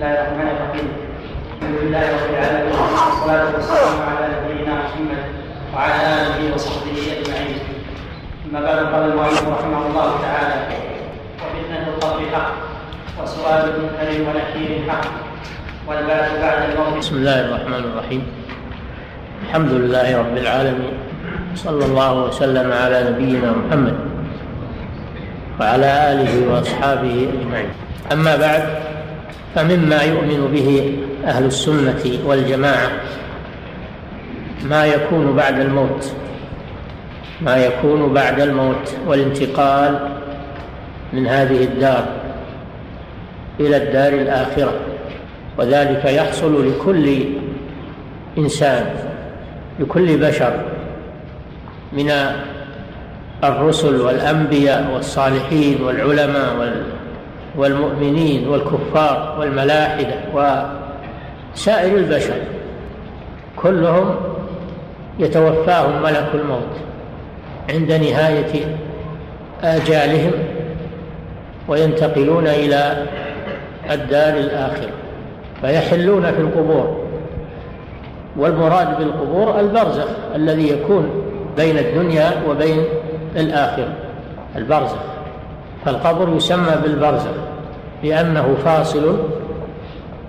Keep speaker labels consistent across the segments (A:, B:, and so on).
A: الرحمن الرحيم. الحمد لله رب العالمين والصلاة والسلام على نبينا محمد وعلى آله وصحبه أجمعين. أما بعد قال المؤلف رحمه الله تعالى وفتنة القبر حق وسؤال ونكير حق والبعث بعد الموت
B: بسم الله الرحمن الرحيم. الحمد لله رب العالمين صلى الله وسلم على نبينا محمد وعلى آله وأصحابه أجمعين. أما بعد فمما يؤمن به أهل السنة والجماعة ما يكون بعد الموت ما يكون بعد الموت والانتقال من هذه الدار إلى الدار الآخرة. وذلك يحصل لكل إنسان لكل بشر من الرسل والأنبياء والصالحين والعلماء والمؤمنين والكفار والملاحدة وسائر البشر كلهم يتوفاهم ملك الموت عند نهاية آجالهم وينتقلون إلى الدار الآخرة فيحلون في القبور. والمراد بالقبور البرزخ الذي يكون بين الدنيا وبين الآخرة البرزخ. فالقبر يسمى بالبرزخ لأنه فاصل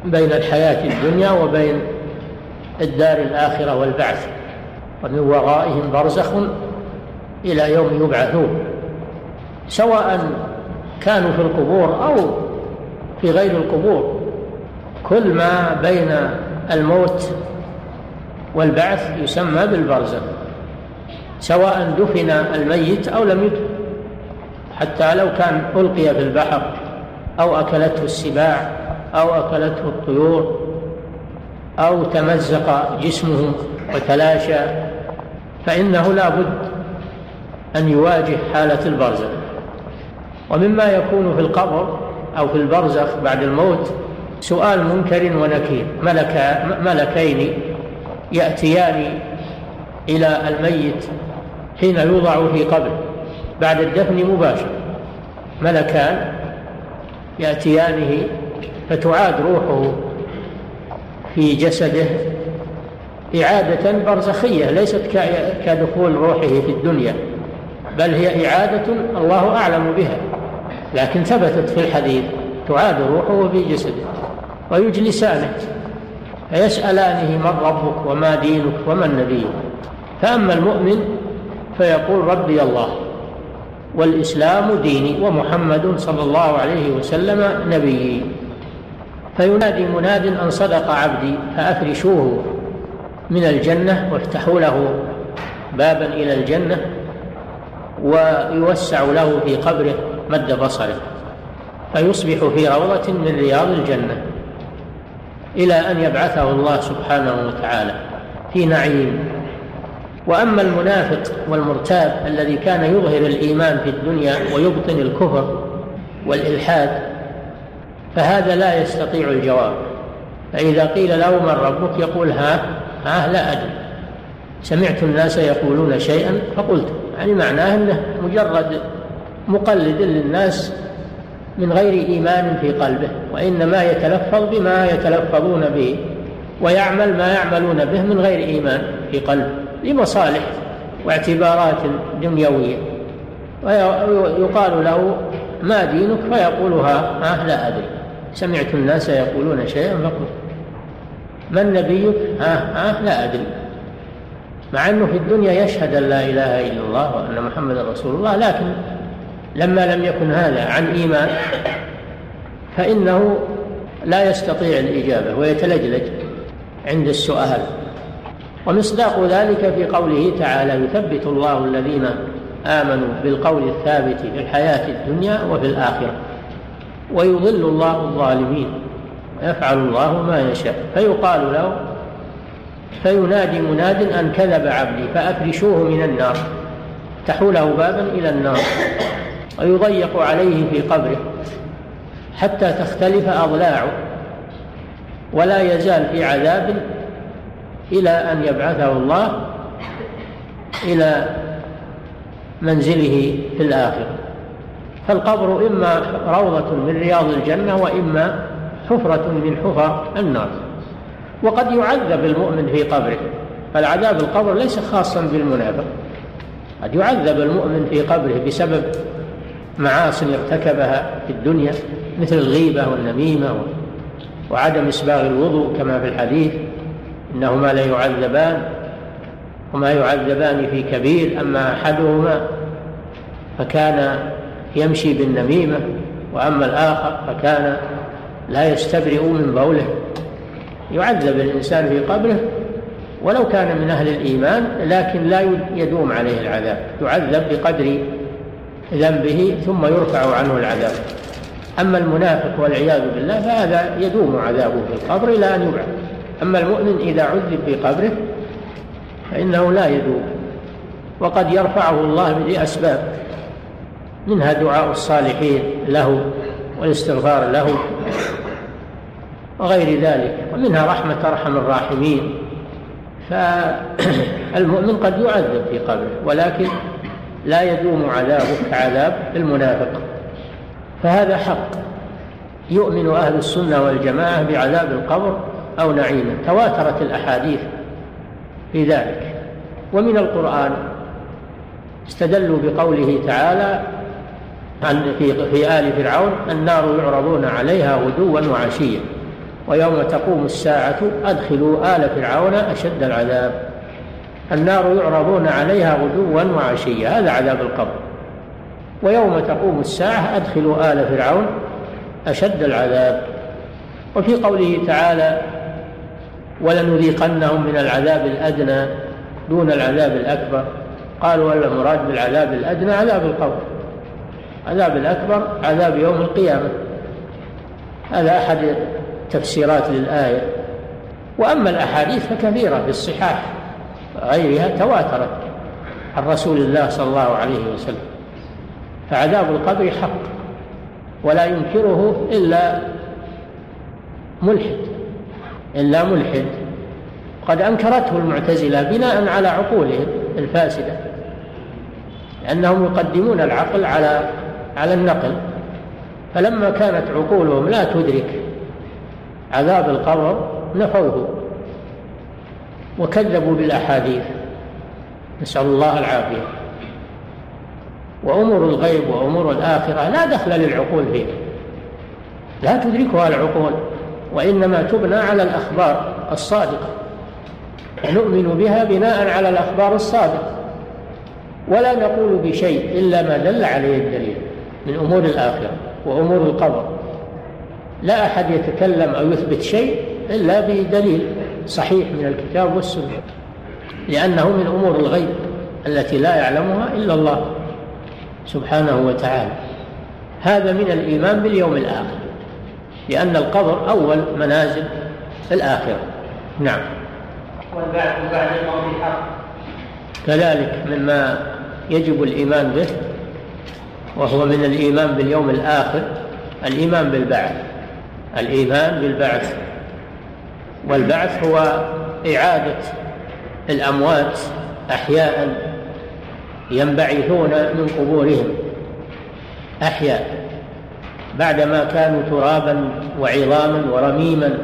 B: بين الحياة الدنيا وبين الدار الآخرة والبعث. ومن ورائهم برزخ إلى يوم يبعثون. سواء كانوا في القبور أو في غير القبور كل ما بين الموت والبعث يسمى بالبرزخ سواء دفن الميت أو لم يدفن. حتى لو كان ألقي في البحر أو أكلته السباع أو أكلته الطيور أو تمزق جسمه وتلاشى فإنه لا بد أن يواجه حالة البرزخ. ومما يكون في القبر أو في البرزخ بعد الموت سؤال منكر ونكير. ملك ملكين يأتيان إلى الميت حين يوضع في قبره. بعد الدفن مباشرة ملكان يأتيانه فتعاد روحه في جسده إعادة برزخية ليست كدخول روحه في الدنيا بل هي إعادة الله أعلم بها. لكن ثبتت في الحديث تعاد روحه في جسده ويجلسانه فيسألانه من ربك وما دينك ومن نبيك فأما المؤمن فيقول ربي الله. والإسلام ديني ومحمد صلى الله عليه وسلم نبيي فينادي مناد أن صدق عبدي فأفرشوه من الجنة وافتحوا له بابا إلى الجنة ويوسع له في قبره مد بصره. فيصبح في روضة من رياض الجنة إلى أن يبعثه الله سبحانه وتعالى في نعيم. وأما المنافق والمرتاب الذي كان يظهر الإيمان في الدنيا ويبطن الكفر والإلحاد فهذا لا يستطيع الجواب. فإذا قيل له من ربك يقول ها ها لا أدري. سمعت الناس يقولون شيئا فقلت يعني معناه أنه مجرد مقلد للناس من غير إيمان في قلبه وإنما يتلفظ بما يتلفظون به ويعمل ما يعملون به من غير إيمان في قلبه. لمصالح واعتبارات دنيوية. ويقال له ما دينك؟ فيقول ها لا أدري. سمعت الناس يقولون شيئا فقلت من نبيك؟ ها ها لا أدري. مع أنه في الدنيا يشهد أن لا إله إلا الله وأن محمدا رسول الله لكن لما لم يكن هذا عن إيمان فإنه لا يستطيع الإجابة ويتلجلج عند السؤال. ومصداق ذلك في قوله تعالى يثبت الله الذين آمنوا بالقول الثابت في الحياة الدنيا وفي الآخرة ويضل الله الظالمين يفعل الله ما يشاء. فيقال له فينادي مناد أن كذب عبدي فأفرشوه من النار تحوله بابا إلى النار ويضيق عليه في قبره حتى تختلف أضلاعه ولا يزال في عذاب إلى أن يبعثه الله إلى منزله في الآخرة. فالقبر إما روضة من رياض الجنة وإما حفرة من حفر النار. وقد يعذب المؤمن في قبره. فالعذاب القبر ليس خاصا بالمنافق. قد يعذب المؤمن في قبره بسبب معاصي ارتكبها في الدنيا مثل الغيبة والنميمة وعدم إسباغ الوضوء كما في الحديث. إنهما لا يعذبان وما يعذبان في كبير أما أحدهما فكان يمشي بالنميمة وأما الآخر فكان لا يستبرئ من بوله. يعذب الإنسان في قبره ولو كان من أهل الإيمان لكن لا يدوم عليه العذاب. يعذب بقدر ذنبه ثم يرفع عنه العذاب. أما المنافق والعياذ بالله فهذا يدوم عذابه في القبر إلى أن يبعث. أما المؤمن إذا عذب في قبره فإنه لا يدوم وقد يرفعه الله بأسباب منها دعاء الصالحين له والاستغفار له وغير ذلك ومنها رحمة أرحم الراحمين. فالمؤمن قد يعذب في قبره ولكن لا يدوم عذابه كعذاب المنافق. فهذا حق يؤمن أهل السنة والجماعة بعذاب القبر أو نعيمه تواترت الأحاديث في ذلك. ومن القرآن استدلوا بقوله تعالى في في آل فرعون النار يعرضون عليها غدوا وعشيا ويوم تقوم الساعة أدخلوا آل فرعون أشد العذاب. النار يعرضون عليها غدوا وعشيا. هذا عذاب القبر. ويوم تقوم الساعة أدخلوا آل فرعون أشد العذاب. وفي قوله تعالى ولنذيقنهم من العذاب الأدنى دون العذاب الأكبر. قالوا المراد بالعذاب الأدنى عذاب القبر. عذاب الأكبر عذاب يوم القيامة. هذا أحد تفسيرات للآية. وأما الأحاديث فكثيرة في الصحاح غيرها تواترت عن رسول الله صلى الله عليه وسلم. فعذاب القبر حق ولا ينكره إلا ملحد. إلا ملحد. قد أنكرته المعتزلة بناء على عقولهم الفاسدة لأنهم يقدمون العقل على على النقل. فلما كانت عقولهم لا تدرك عذاب القبر نفوه وكذبوا بالأحاديث. نسأل الله العافية. وأمور الغيب وأمور الآخرة لا دخل للعقول فيه لا تدركها العقول. وإنما تبنى على الأخبار الصادقة. نؤمن بها بناء على الأخبار الصادقة. ولا نقول بشيء إلا ما دل عليه الدليل من أمور الآخرة وأمور القبر. لا أحد يتكلم أو يثبت شيء إلا بدليل صحيح من الكتاب والسنة لأنه من أمور الغيب التي لا يعلمها إلا الله سبحانه وتعالى. هذا من الإيمان باليوم الآخر. لأن القبر أول منازل الآخرة. نعم.
A: والبعث بعد الموت حق
B: كذلك مما يجب الإيمان به وهو من الإيمان باليوم الآخر الإيمان بالبعث. الإيمان بالبعث. والبعث هو إعادة الأموات أحياء ينبعثون من قبورهم. أحياء. بعدما كانوا ترابا وعظاما ورميما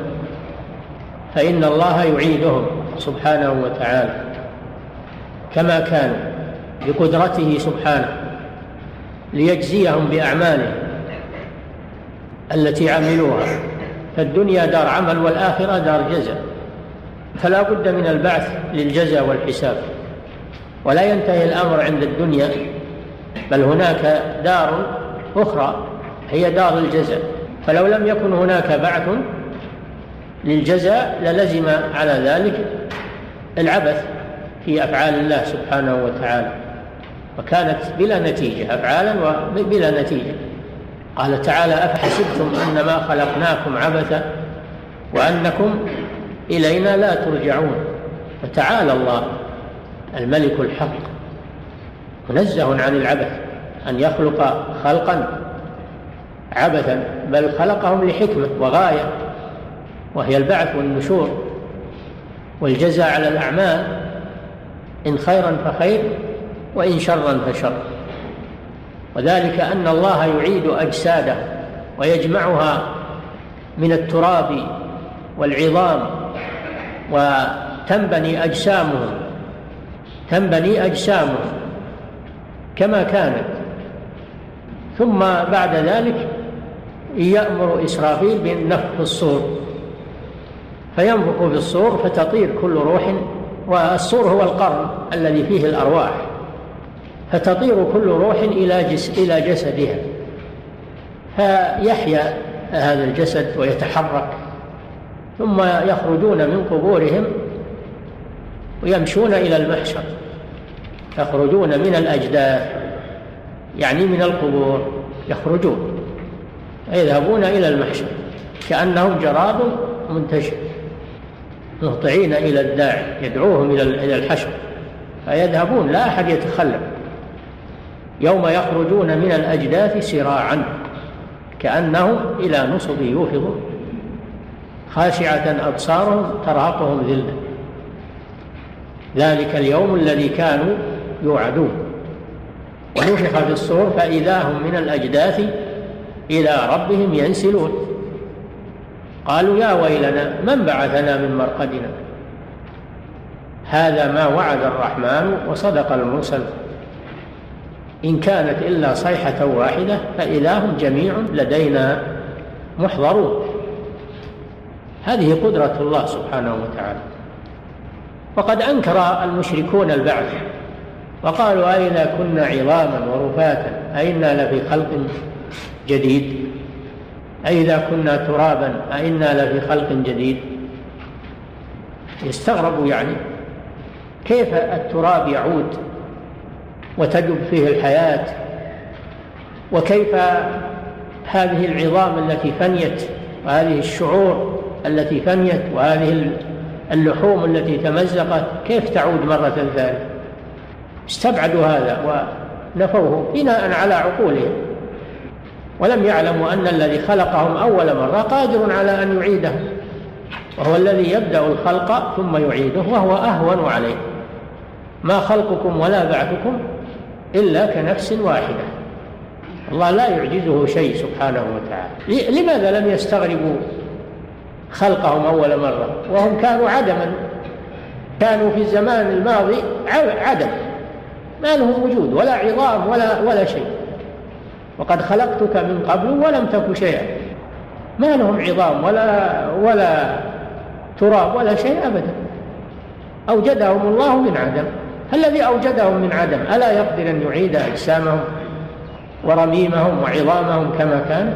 B: فإن الله يعيدهم سبحانه وتعالى كما كانوا بقدرته سبحانه ليجزيهم بأعمالهم التي عملوها. فالدنيا دار عمل والآخرة دار جزاء. فلا بد من البعث للجزاء والحساب. ولا ينتهي الأمر عند الدنيا بل هناك دار أخرى هي دار الجزاء. فلو لم يكن هناك بعث للجزاء للزم على ذلك العبث في أفعال الله سبحانه وتعالى. وكانت بلا نتيجة أفعالا وبلا نتيجة. قال تعالى أفحسبتم أنما خلقناكم عبثا وأنكم إلينا لا ترجعون. فتعالى الله الملك الحق منزه عن العبث أن يخلق خلقا عبثا بل خلقهم لحكمة وغاية وهي البعث والنشور والجزاء على الأعمال إن خيرا فخير وإن شرا فشر. وذلك أن الله يعيد أجساده ويجمعها من التراب والعظام وتنبني أجسامهم تنبني أجسامهم كما كانت. ثم بعد ذلك يأمر إسرافيل بالنفخ في الصور فينفخ في الصور فتطير كل روح والصور هو القرن الذي فيه الأرواح فتطير كل روح إلى جس إلى جسدها فيحيا هذا الجسد ويتحرك ثم يخرجون من قبورهم ويمشون إلى المحشر يخرجون من الأجداث يعني من القبور يخرجون. يذهبون إلى المحشر كأنهم جراد منتشر مهطعين إلى الداعي يدعوهم إلى الحشر فيذهبون لا أحد يتخلف. يوم يخرجون من الأجداث سراعا كأنهم إلى نصب يوفضون. خاشعة أبصارهم ترهقهم ذلة. ذلك اليوم الذي كانوا يوعدون. ونفخ في الصور فإذا هم من الأجداث إلى ربهم ينسلون. قالوا يا ويلنا من بعثنا من مرقدنا؟ هذا ما وعد الرحمن وصدق المرسل. إن كانت إلا صيحة واحدة فإذا هم جميع لدينا محضرون. هذه قدرة الله سبحانه وتعالى. وقد أنكر المشركون البعث وقالوا أئذا كنا عظاما ورفاتا؟ أئنا لفي خلق جديد. أئذا كنا ترابا أئنا لفي خلق جديد. يستغربوا يعني كيف التراب يعود وتجب فيه الحياة وكيف هذه العظام التي فنيت وهذه الشعور التي فنيت وهذه اللحوم التي تمزقت كيف تعود مرة ثانية؟ استبعدوا هذا ونفوه بناء على عقولهم. ولم يعلموا أن الذي خلقهم أول مرة قادر على أن يعيدهم وهو الذي يبدأ الخلق ثم يعيده وهو أهون عليه. ما خلقكم ولا بعثكم إلا كنفس واحدة. الله لا يعجزه شيء سبحانه وتعالى. لماذا لم يستغربوا خلقهم أول مرة؟ وهم كانوا عدما. كانوا في الزمان الماضي عدم. ما لهم وجود ولا عظام ولا ولا شيء. وقد خلقتك من قبل ولم تك شيئا. ما لهم عظام ولا ولا تراب ولا شيء أبدا. أوجدهم الله من عدم. الذي اوجدهم من عدم ألا يقدر أن يعيد أجسامهم ورميمهم وعظامهم كما كان؟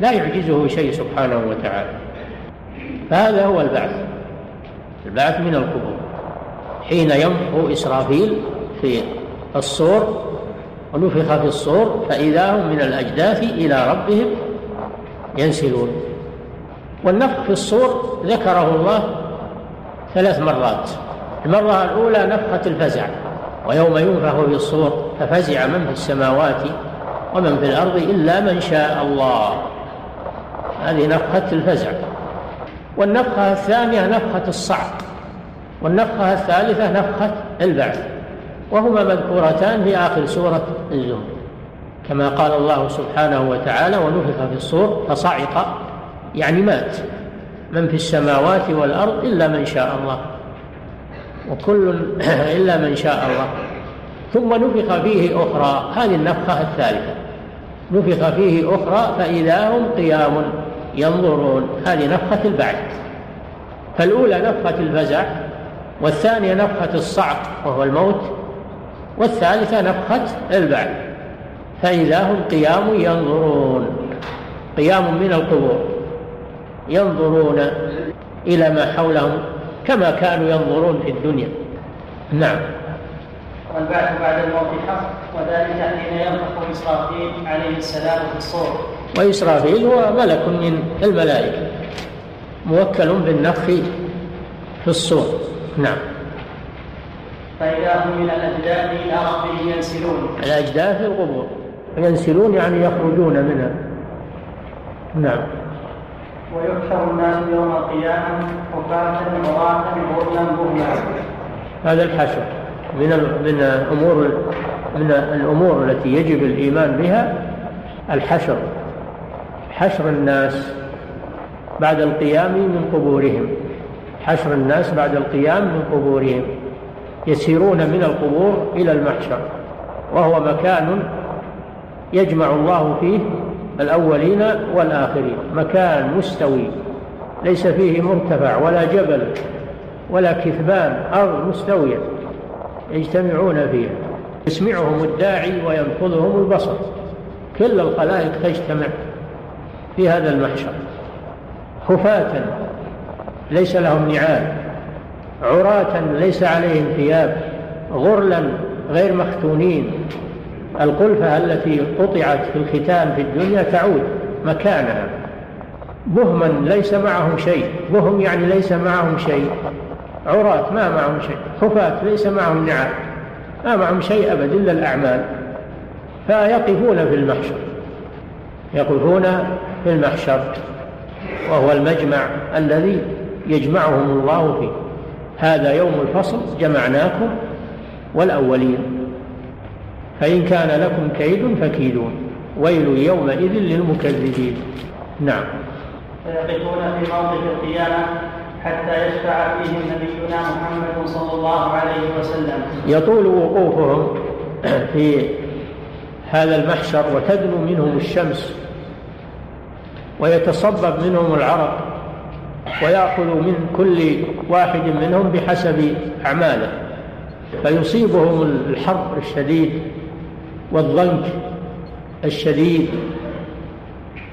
B: لا يعجزه شيء سبحانه وتعالى. فهذا هو البعث. البعث من القبور. حين ينفخ إسرافيل في الصور ونفخ في الصور فإذا هم من الأجداث إلى ربهم ينسلون. والنفخ في الصور ذكره الله ثلاث مرات. المرة الأولى نفخة الفزع ويوم ينفخ في الصور ففزع من في السماوات ومن في الأرض إلا من شاء الله. هذه نفخة الفزع. والنفخة الثانية نفخة الصعق والنفخة الثالثة نفخة البعث. وهما مذكورتان في آخر سورة الزمر كما قال الله سبحانه وتعالى ونفخ في الصور فصعق. يعني مات. من في السماوات والأرض إلا من شاء الله. وكل إلا من شاء الله. ثم نفخ فيه أخرى. هذه النفخة الثالثة. نفخ فيه أخرى فإذا هم قيام ينظرون. هذه نفخة البعث. فالأولى نفخة الفزع والثانية نفخة الصعق وهو الموت. والثالثة نفخة البعث. فإذا هم قيام ينظرون قيام من القبور ينظرون إلى ما حولهم كما كانوا ينظرون في الدنيا. نعم.
A: والبعث بعد الموت حق وذلك حين ينفخ إسرافيل عليه السلام في الصور.
B: وإسرافيل هو ملك من الملائكة موكل بالنفخ في الصور. نعم.
A: فإذا هم من الأجداث إلى ربهم ينسلون.
B: الأجداث القبور. ينسلون يعني يخرجون منها. نعم.
A: ويحشر الناس يوم القيامة حفاة عراة غرلا بهما
B: هذا الحشر من من الأمور من الأمور التي يجب الإيمان بها الحشر. حشر الناس بعد القيام من قبورهم. حشر الناس بعد القيام من قبورهم. يسيرون من القبور إلى المحشر وهو مكان يجمع الله فيه الأولين والآخرين مكان مستوي ليس فيه مرتفع ولا جبل ولا كثبان أرض مستوية يجتمعون فيها يسمعهم الداعي وينفذهم البصر كل الخلائق تجتمع في هذا المحشر خفاة ليس لهم نعال. عراة ليس عليهم ثياب غرلا غير مختونين. القلفة التي قطعت في الختان في الدنيا تعود مكانها. بهما ليس معهم شيء بهم يعني ليس معهم شيء. عراة ما معهم شيء خفاة ليس معهم نعال ما معهم شيء أبدا إلا الأعمال. فيقفون في المحشر يقفون في المحشر. وهو المجمع الذي يجمعهم الله فيه. هذا يوم الفصل جمعناكم والأولين. فإن كان لكم كيد فكيدون. ويل يومئذ للمكذبين. نعم.
A: فيقفون في موقف القيامة حتى يشفع فيهم نبينا محمد صلى الله عليه وسلم.
B: يطول وقوفهم في هذا المحشر وتدنو منهم الشمس ويتصبب منهم العرق. ويأخذ من كل واحد منهم بحسب أعماله. فيصيبهم الحر الشديد والضنك الشديد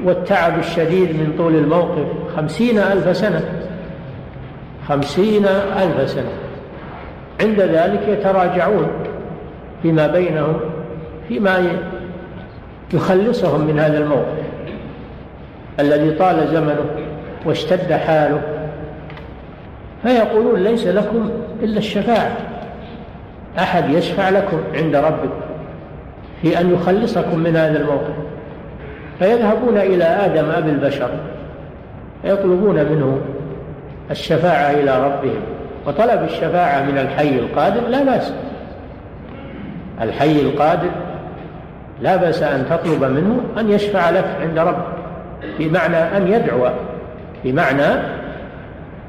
B: والتعب الشديد من طول الموقف. خمسين ألف سنة. خمسين ألف سنة. عند ذلك يتراجعون فيما بينهم فيما يخلصهم من هذا الموقف الذي طال زمنه. واشتد حاله. فيقولون ليس لكم إلا الشفاعة. أحد يشفع لكم عند ربكم في أن يخلصكم من هذا الموقف. فيذهبون إلى آدم أبي البشر. فيطلبون منه الشفاعة إلى ربهم. وطلب الشفاعة من الحي القادر لا بأس. الحي القادر لا بأس أن تطلب منه أن يشفع لك عند ربك. بمعنى أن يدعو بمعنى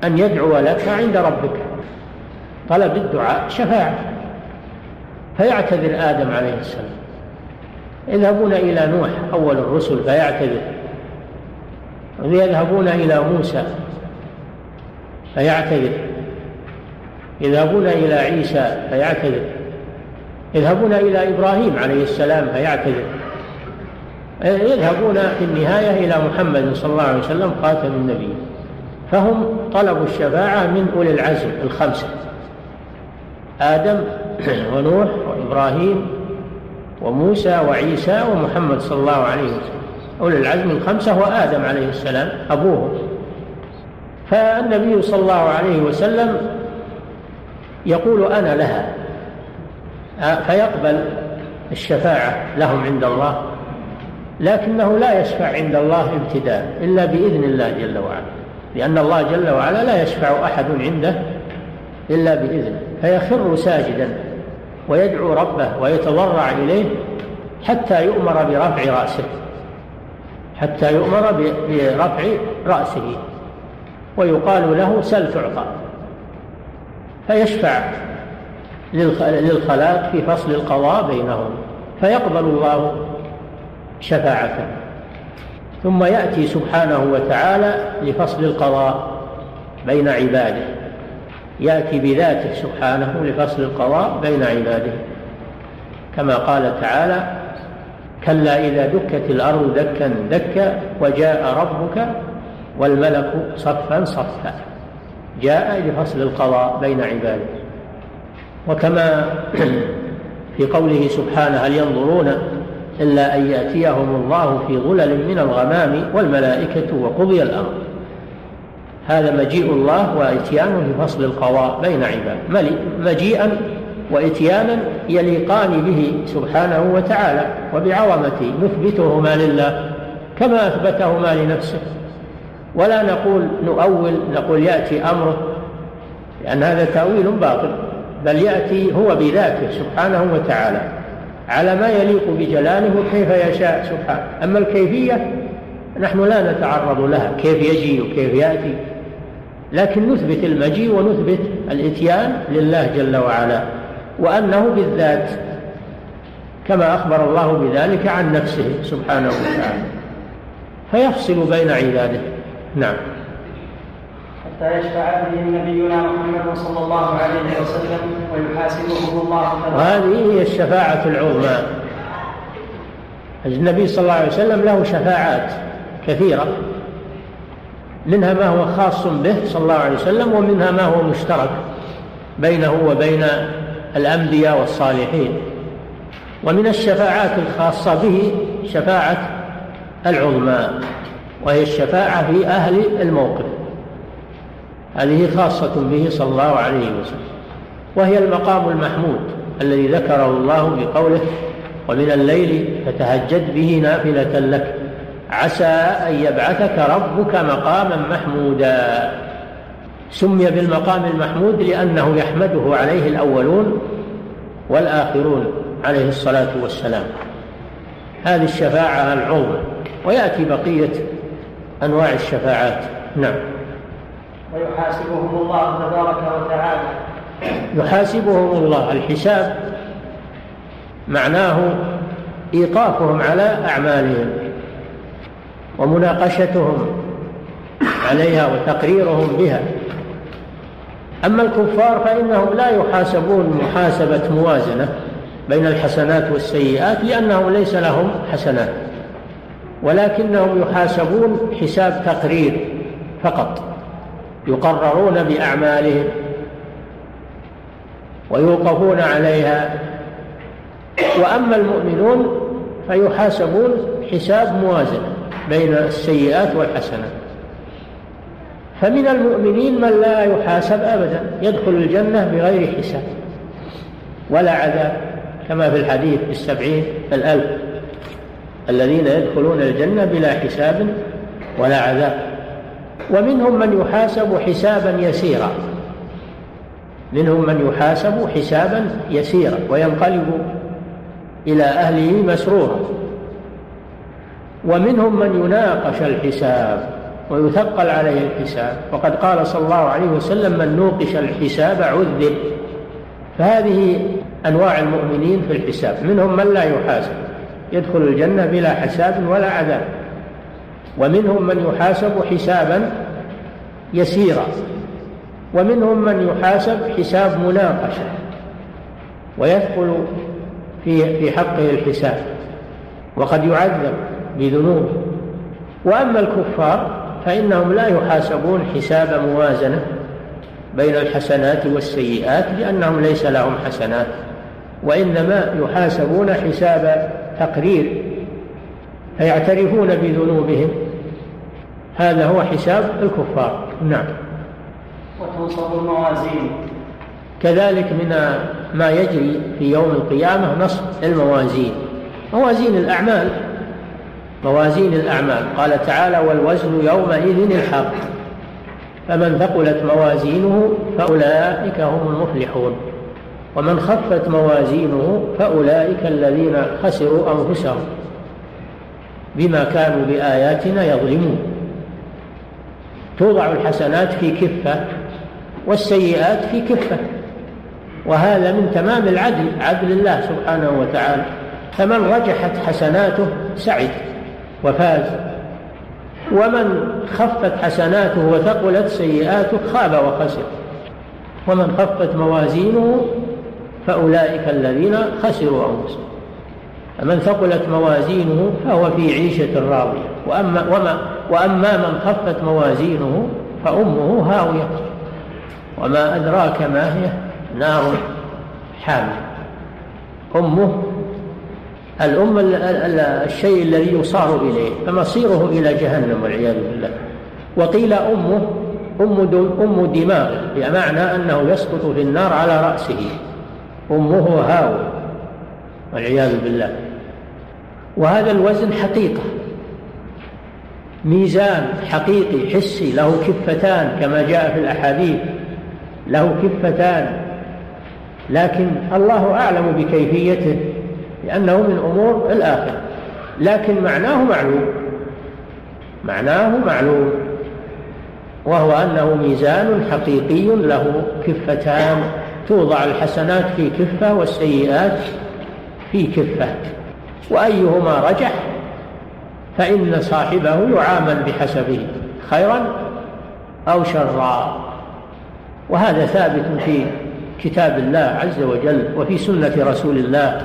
B: أن يدعو لك عند ربك. طلب الدعاء شفاعة. فيعتذر آدم عليه السلام. يذهبون إلى نوح أول الرسل فيعتذر. ويذهبون إلى موسى فيعتذر. يذهبون إلى عيسى فيعتذر. يذهبون إلى إبراهيم عليه السلام فيعتذر. يذهبون في النهاية إلى محمد صلى الله عليه وسلم خاتم النبي. فهم طلبوا الشفاعة من أولي العزم الخمسة. آدم ونوح وإبراهيم وموسى وعيسى ومحمد صلى الله عليه وسلم. أولي العزم الخمسة وآدم عليه السلام أبوهم فالنبي صلى الله عليه وسلم يقول أنا لها فيقبل الشفاعة لهم عند الله. لكنه لا يشفع عند الله ابتداء إلا بإذن الله جل وعلا. لأن الله جل وعلا لا يشفع أحد عنده إلا بإذنه فيخر ساجدا ويدعو ربه ويتضرع إليه حتى يؤمر برفع رأسه حتى يؤمر برفع رأسه ويقال له سل تعطى. فيشفع للخلاق في فصل القضاء بينهم فيقبل الله شفاعته ثم يأتي سبحانه وتعالى لفصل القضاء بين عباده. يأتي بذاته سبحانه لفصل القضاء بين عباده. كما قال تعالى كلا إذا دكت الأرض دكا دكا وجاء ربك والملك صفا صفا. جاء لفصل القضاء بين عباده. وكما في قوله سبحانه هل ينظرون إلا أن يأتيهم الله في ظلل من الغمام والملائكة وقضي الأمر. هذا مجيء الله وإتيانه لفصل القضاء بين عباده مجيئا وإتيانا يليقان به سبحانه وتعالى وبعظمته نثبتهما لله كما أثبتهما لنفسه. ولا نقول نؤول نقول يأتي أمره لأن هذا تأويل باطل بل يأتي هو بذاته سبحانه وتعالى. على ما يليق بجلاله كيف يشاء سبحانه. أما الكيفية نحن لا نتعرض لها كيف يجي وكيف يأتي. لكن نثبت المجيء ونثبت الإتيان لله جل وعلا وأنه بالذات كما أخبر الله بذلك عن نفسه سبحانه وتعالى. فيفصل بين عباده. نعم.
A: حتى يشفع به نبينا محمد صلى الله عليه وسلم ويحاسبه الله
B: وهذه هي الشفاعة العظمى. النبي صلى الله عليه وسلم له شفاعات كثيرة. منها ما هو خاص به صلى الله عليه وسلم ومنها ما هو مشترك بينه وبين الأنبياء والصالحين. ومن الشفاعات الخاصة به شفاعة العظمى وهي الشفاعة في أهل الموقف. هذه خاصة به صلى الله عليه وسلم وهي المقام المحمود الذي ذكره الله بقوله ومن الليل فتهجد به نافلة لك عسى أن يبعثك ربك مقاما محمودا. سمي بالمقام المحمود لأنه يحمده عليه الأولون والآخرون عليه الصلاة والسلام. هذه الشفاعة العظمى ويأتي بقية أنواع الشفاعات. نعم.
A: ويحاسبهم الله تبارك وتعالى.
B: يحاسبهم الله. الحساب معناه إيقافهم على أعمالهم ومناقشتهم عليها وتقريرهم بها. أما الكفار فإنهم لا يحاسبون محاسبة موازنة بين الحسنات والسيئات لأنهم ليس لهم حسنات ولكنهم يحاسبون حساب تقرير فقط. يقررون بأعمالهم ويوقفون عليها. وأما المؤمنون فيحاسبون حساب موازن بين السيئات والحسنات. فمن المؤمنين من لا يحاسب أبدا يدخل الجنة بغير حساب. ولا عذاب كما في الحديث في السبعين الألف الذين يدخلون الجنة بلا حساب ولا عذاب ومنهم من يحاسب حسابا يسيرا. منهم من يحاسب حسابا يسيرا وينقلب إلى أهله مسرورا. ومنهم من يناقش الحساب ويثقل عليه الحساب. وقد قال صلى الله عليه وسلم من نوقش الحساب عذب. فهذه أنواع المؤمنين في الحساب. منهم من لا يحاسب. يدخل الجنة بلا حساب ولا عذاب. ومنهم من يحاسب حسابا يسيرا ومنهم من يحاسب حساب مناقشة ويدخل في في حقه الحساب وقد يعذب بذنوبه وأما الكفار فإنهم لا يحاسبون حساب موازنة بين الحسنات والسيئات لأنهم ليس لهم حسنات وإنما يحاسبون حساب تقرير. فيعترفون بذنوبهم. هذا هو حساب الكفار. نعم.
A: وتنصب الموازين.
B: كذلك من ما يجري في يوم القيامة نصب الموازين. موازين الأعمال. موازين الأعمال. قال تعالى والوزن يومئذ الحق. فمن ثقلت موازينه فأولئك هم المفلحون. ومن خفت موازينه فأولئك الذين خسروا أنفسهم. بما كانوا بآياتنا يظلمون. توضع الحسنات في كفة والسيئات في كفة. وهذا من تمام العدل عدل الله سبحانه وتعالى. فمن رجحت حسناته سعد وفاز. ومن خفت حسناته وثقلت سيئاته خاب وخسر. ومن خفت موازينه فأولئك الذين خسروا أنفسهم. فمن ثقلت موازينه فهو في عيشة راضية. وأما, وما وأما من خفت موازينه فأمه هاوية. وما أدراك ما هي؟ نار حامية. أمه الأم الشيء الذي يصار إليه فمصيره إلى جهنم والعياذ بالله. وقيل أمه أم, أم دماغ بمعنى أنه يسقط في النار على رأسه. أمه هاو والعياذ بالله. وهذا الوزن حقيقة. ميزان حقيقي حسي له كفتان كما جاء في الأحاديث. له كفتان. لكن الله أعلم بكيفيته لأنه من أمور الآخرة. لكن معناه معلوم. معناه معلوم. وهو أنه ميزان حقيقي له كفتان. توضع الحسنات في كفة والسيئات في كفة. وأيهما رجح فإن صاحبه يعامل بحسبه خيرا أو شرا. وهذا ثابت في كتاب الله عز وجل وفي سنة رسول الله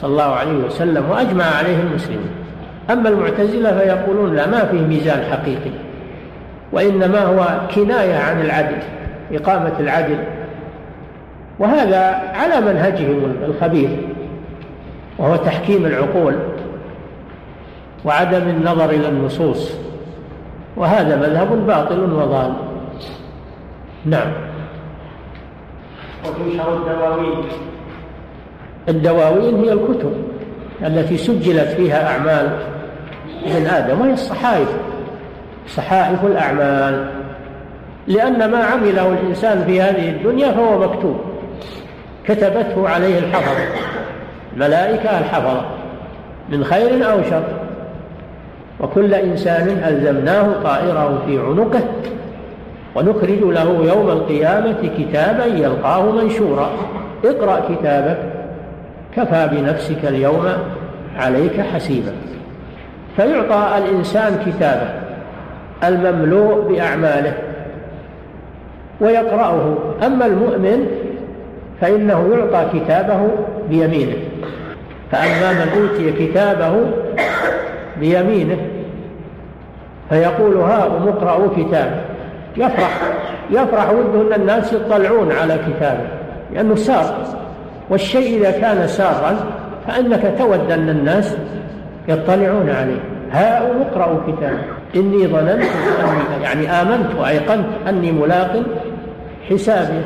B: صلى الله عليه وسلم وأجمع عليه المسلمون. أما المعتزلة فيقولون لا ما فيه ميزان حقيقي وإنما هو كناية عن العدل إقامة العدل. وهذا على منهجهم الخبيث وهو تحكيم العقول وعدم النظر إلى النصوص. وهذا مذهب باطل وضال. نعم.
A: وتنشر الدواوين.
B: الدواوين هي الكتب التي سجلت فيها أعمال ابن آدم وهي الصحائف صحائف الأعمال. لأن ما عمله الإنسان في هذه الدنيا فهو مكتوب. كتبته عليه الحفظة الملائكة الحفظة من خير أو شر. وكل إنسان ألزمناه طائره في عنقه ونخرج له يوم القيامة كتابا يلقاه منشورا. اقرأ كتابك كفى بنفسك اليوم عليك حسيبا. فيعطى الإنسان كتابه المملوء بأعماله ويقرأه. أما المؤمن فإنه يعطى كتابه بيمينه. فأما من أوتي كتابه بيمينه فيقول هاؤم اقرأوا كتابه يفرح يفرح وده أن الناس يطلعون على كتابه لأنه سار. والشيء إذا كان سارا فإنك تود أن الناس يطلعون عليه. هاؤم اقرأوا كتابه. إني ظننت أني يعني آمنت وأيقنت أني ملاق حسابي.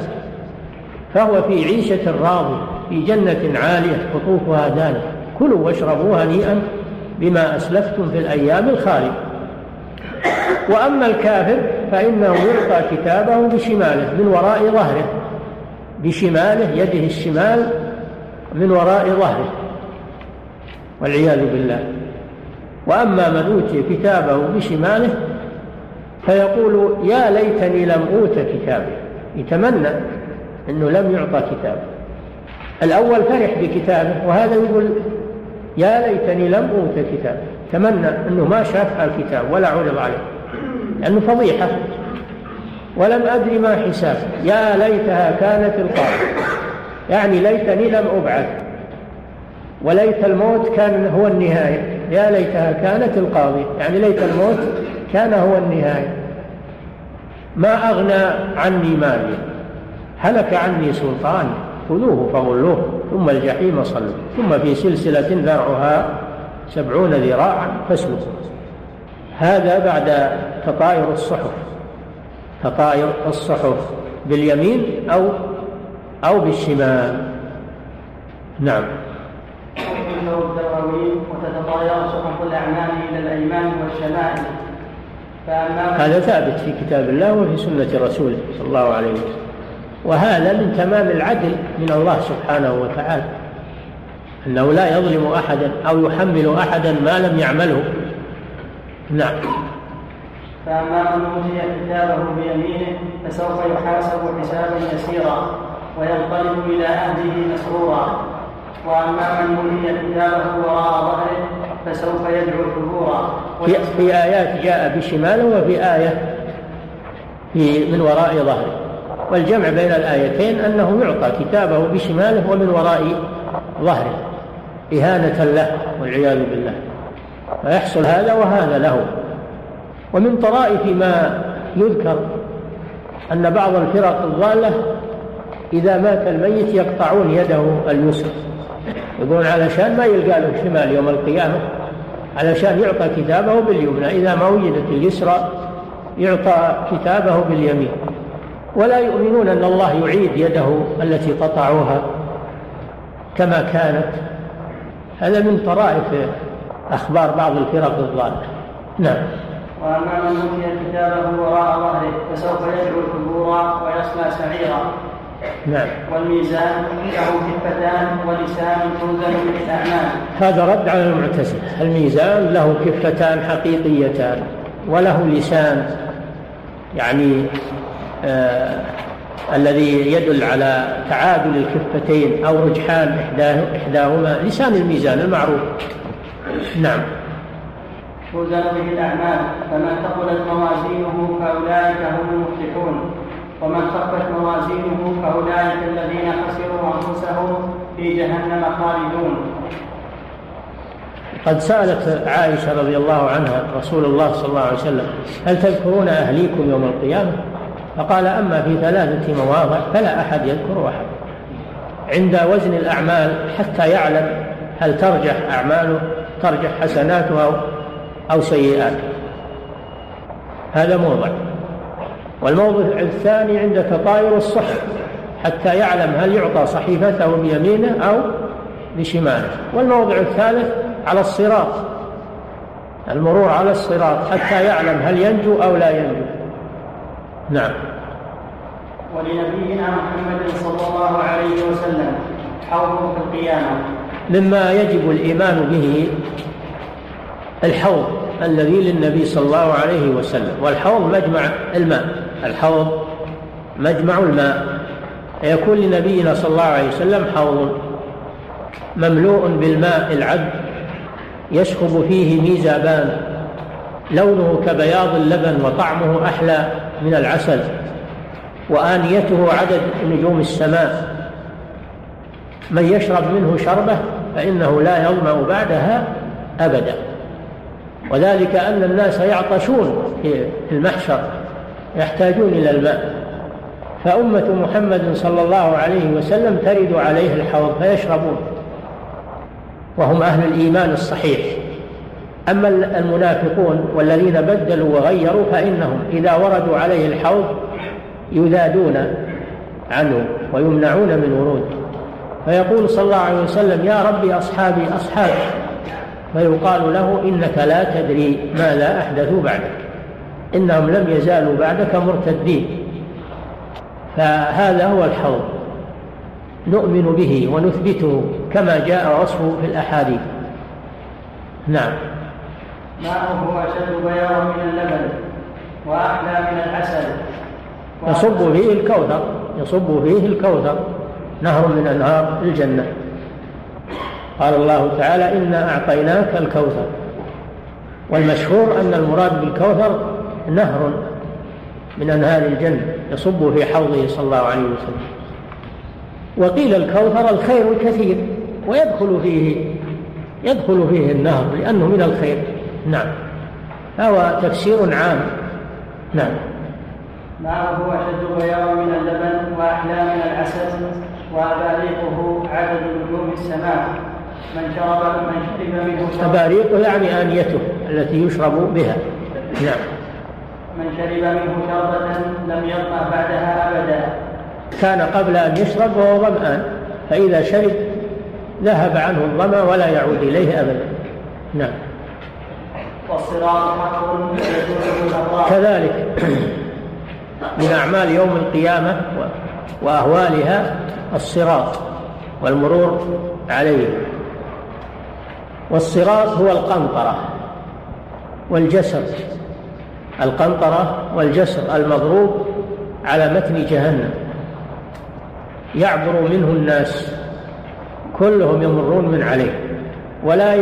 B: فهو في عيشة راضية في جنة عالية قطوفها دانية كلوا واشربوا هنيئا بما أسلفتم في الأيام الخالية. وأما الكافر فإنه يلقى كتابه بشماله من وراء ظهره بشماله يده الشمال من وراء ظهره والعياذ بالله. وأما من أوتي كتابه بشماله فيقول يا ليتني لم أوت كتابي. يتمنى أنه لم يعطى كتابه. الأول فرح بكتابه وهذا يقول يا ليتني لم أوت كتابه تمنى أنه ما شاف الكتاب ولا عرض عليه لأنه فضيحة. ولم أدري ما حساب. يا ليتها كانت القاضي. يعني ليتني لم أبعث. وليت الموت كان هو النهاية. يا ليتها كانت القاضي. يعني ليت الموت كان هو النهاية. ما أغنى عني مالي. هلك عني سلطاني. خذوه فغلوه ثم الجحيم صلوا ثم في سلسلة ذرعها سبعون ذراعا فاسلكوا. هذا بعد تطاير الصحف. تطاير الصحف باليمين أو أو بالشمال. نعم.
A: وتتطاير صحف الأعمال إلى الأيمان والشمائل
B: هذا ثابت في كتاب الله وفي سنة رسوله صلى الله عليه وسلم. وهذا من تمام العدل من الله سبحانه وتعالى أنه لا يظلم أحدا أو يحمل أحدا ما لم يعمله. نعم.
A: فأما من أوتي كتابه بيمينه فسوف يحاسب حسابا يسيرا وينقلب إلى أهله مسرورا. وأما من أوتي كتابه وراء ظهره فسوف يدعو ثبورا.
B: في, في آيات جاء بشماله وفي آية في من وراء ظهره. والجمع بين الآيتين أنه يعطى كتابه بشماله ومن وراء ظهره إهانة له والعياذ بالله. فيحصل هذا وهذا له. ومن طرائف ما يذكر أن بعض الفرق الضالة إذا مات الميت يقطعون يده اليسرى. يقولون علشان ما يلقى له شمال يوم القيامة علشان يعطى كتابه باليمنى. إذا ما وجدت اليسرى يعطى كتابه باليمين. ولا يؤمنون أن الله يعيد يده التي قطعوها كما كانت. هذا من طرائف أخبار بعض الفرق الضالة. نعم.
A: وأما من أوتي كتابه وراء ظهره فسوف يدعو ثبورا ويصلى سعيرا.
B: نعم.
A: والميزان له كفتان ولسان توزن بالأعمال.
B: هذا رد على المعتزلة. الميزان له كفتان حقيقيتان وله لسان يعني الذي يدل على تعادل الكفتين أو رجحان إحداهما لسان الميزان المعروف. نعم.
A: توزن به الأعمال. فمن ثقلت موازينه فأولئك هم المفلحون. ومن خفت موازينه فأولئك الذين خسروا أنفسهم في جهنم خالدون.
B: قد سألت عائشة رضي الله عنها رسول الله صلى الله عليه وسلم هل تذكرون أهليكم يوم القيامة؟ فقال أما في ثلاثة مواضع فلا أحد يذكر أحد عند وزن الأعمال حتى يعلم هل ترجح أعماله ترجح حسناته أو سيئاته. هذا موضع. والموضع الثاني عند تطاير الصحف حتى يعلم هل يعطى صحيفته بيمينه أو بشماله. والموضع الثالث على الصراط المرور على الصراط حتى يعلم هل ينجو أو لا ينجو. نعم.
A: ولنبينا محمد صلى الله عليه وسلم حوض في القيامة.
B: مما يجب الإيمان به الحوض الذي للنبي صلى الله عليه وسلم والحوض مجمع الماء الحوض مجمع الماء. يكون لنبينا صلى الله عليه وسلم حوض مملوء بالماء العذب يسكب فيه ميزابان لونه كبياض اللبن وطعمه أحلى من العسل. وآنيته عدد نجوم السماء. من يشرب منه شربة فإنه لا يظمأ بعدها أبدا. وذلك أن الناس يعطشون في المحشر يحتاجون إلى الماء. فأمة محمد صلى الله عليه وسلم ترد عليه الحوض فيشربون وهم أهل الإيمان الصحيح. أما المنافقون والذين بدلوا وغيروا فإنهم إذا وردوا عليه الحوض يذادون عنه ويمنعون من ورود فيقول صلى الله عليه وسلم يا ربي أصحابي أصحابي فيقال له إنك لا تدري ماذا أحدثوا بعدك. إنهم لم يزالوا بعدك مرتدين. فهذا هو الحوض نؤمن به ونثبته كما جاء وصفه في الأحاديث. نعم.
A: ماؤه أشد بياضا من اللبن وأحلى من العسل
B: يصب فيه الكوثر يصب فيه الكوثر نهر من أنهار الجنة. قال الله تعالى إنا أعطيناك الكوثر. والمشهور أن المراد بالكوثر نهر من أنهار الجنة يصب في حوضه صلى الله عليه وسلم. وقيل الكوثر الخير الكثير ويدخل فيه يدخل فيه النهر لأنه من الخير. نعم. هو تفسير عام. نعم.
A: معه أشد بياضا من اللبن وأحلى من العسل وأباريقه عدد نجوم السماء؟ من شرب من شرب منه
B: أباريقه يعني آنيته التي يشرب بها. نعم.
A: من شرب منه شربة لم يظمأ بعدها أبدا.
B: كان قبل أن يشرب وهو ظمآن فإذا شرب ذهب عنه الظمأ ولا يعود إليه أبدا. نعم.
A: والصراط حق
B: كذلك. من أعمال يوم القيامة وأهوالها الصراط والمرور عليه. والصراط هو القنطرة والجسر. القنطرة والجسر المضروب على متن جهنم. يعبر منه الناس. كلهم يمرون من عليه. ولا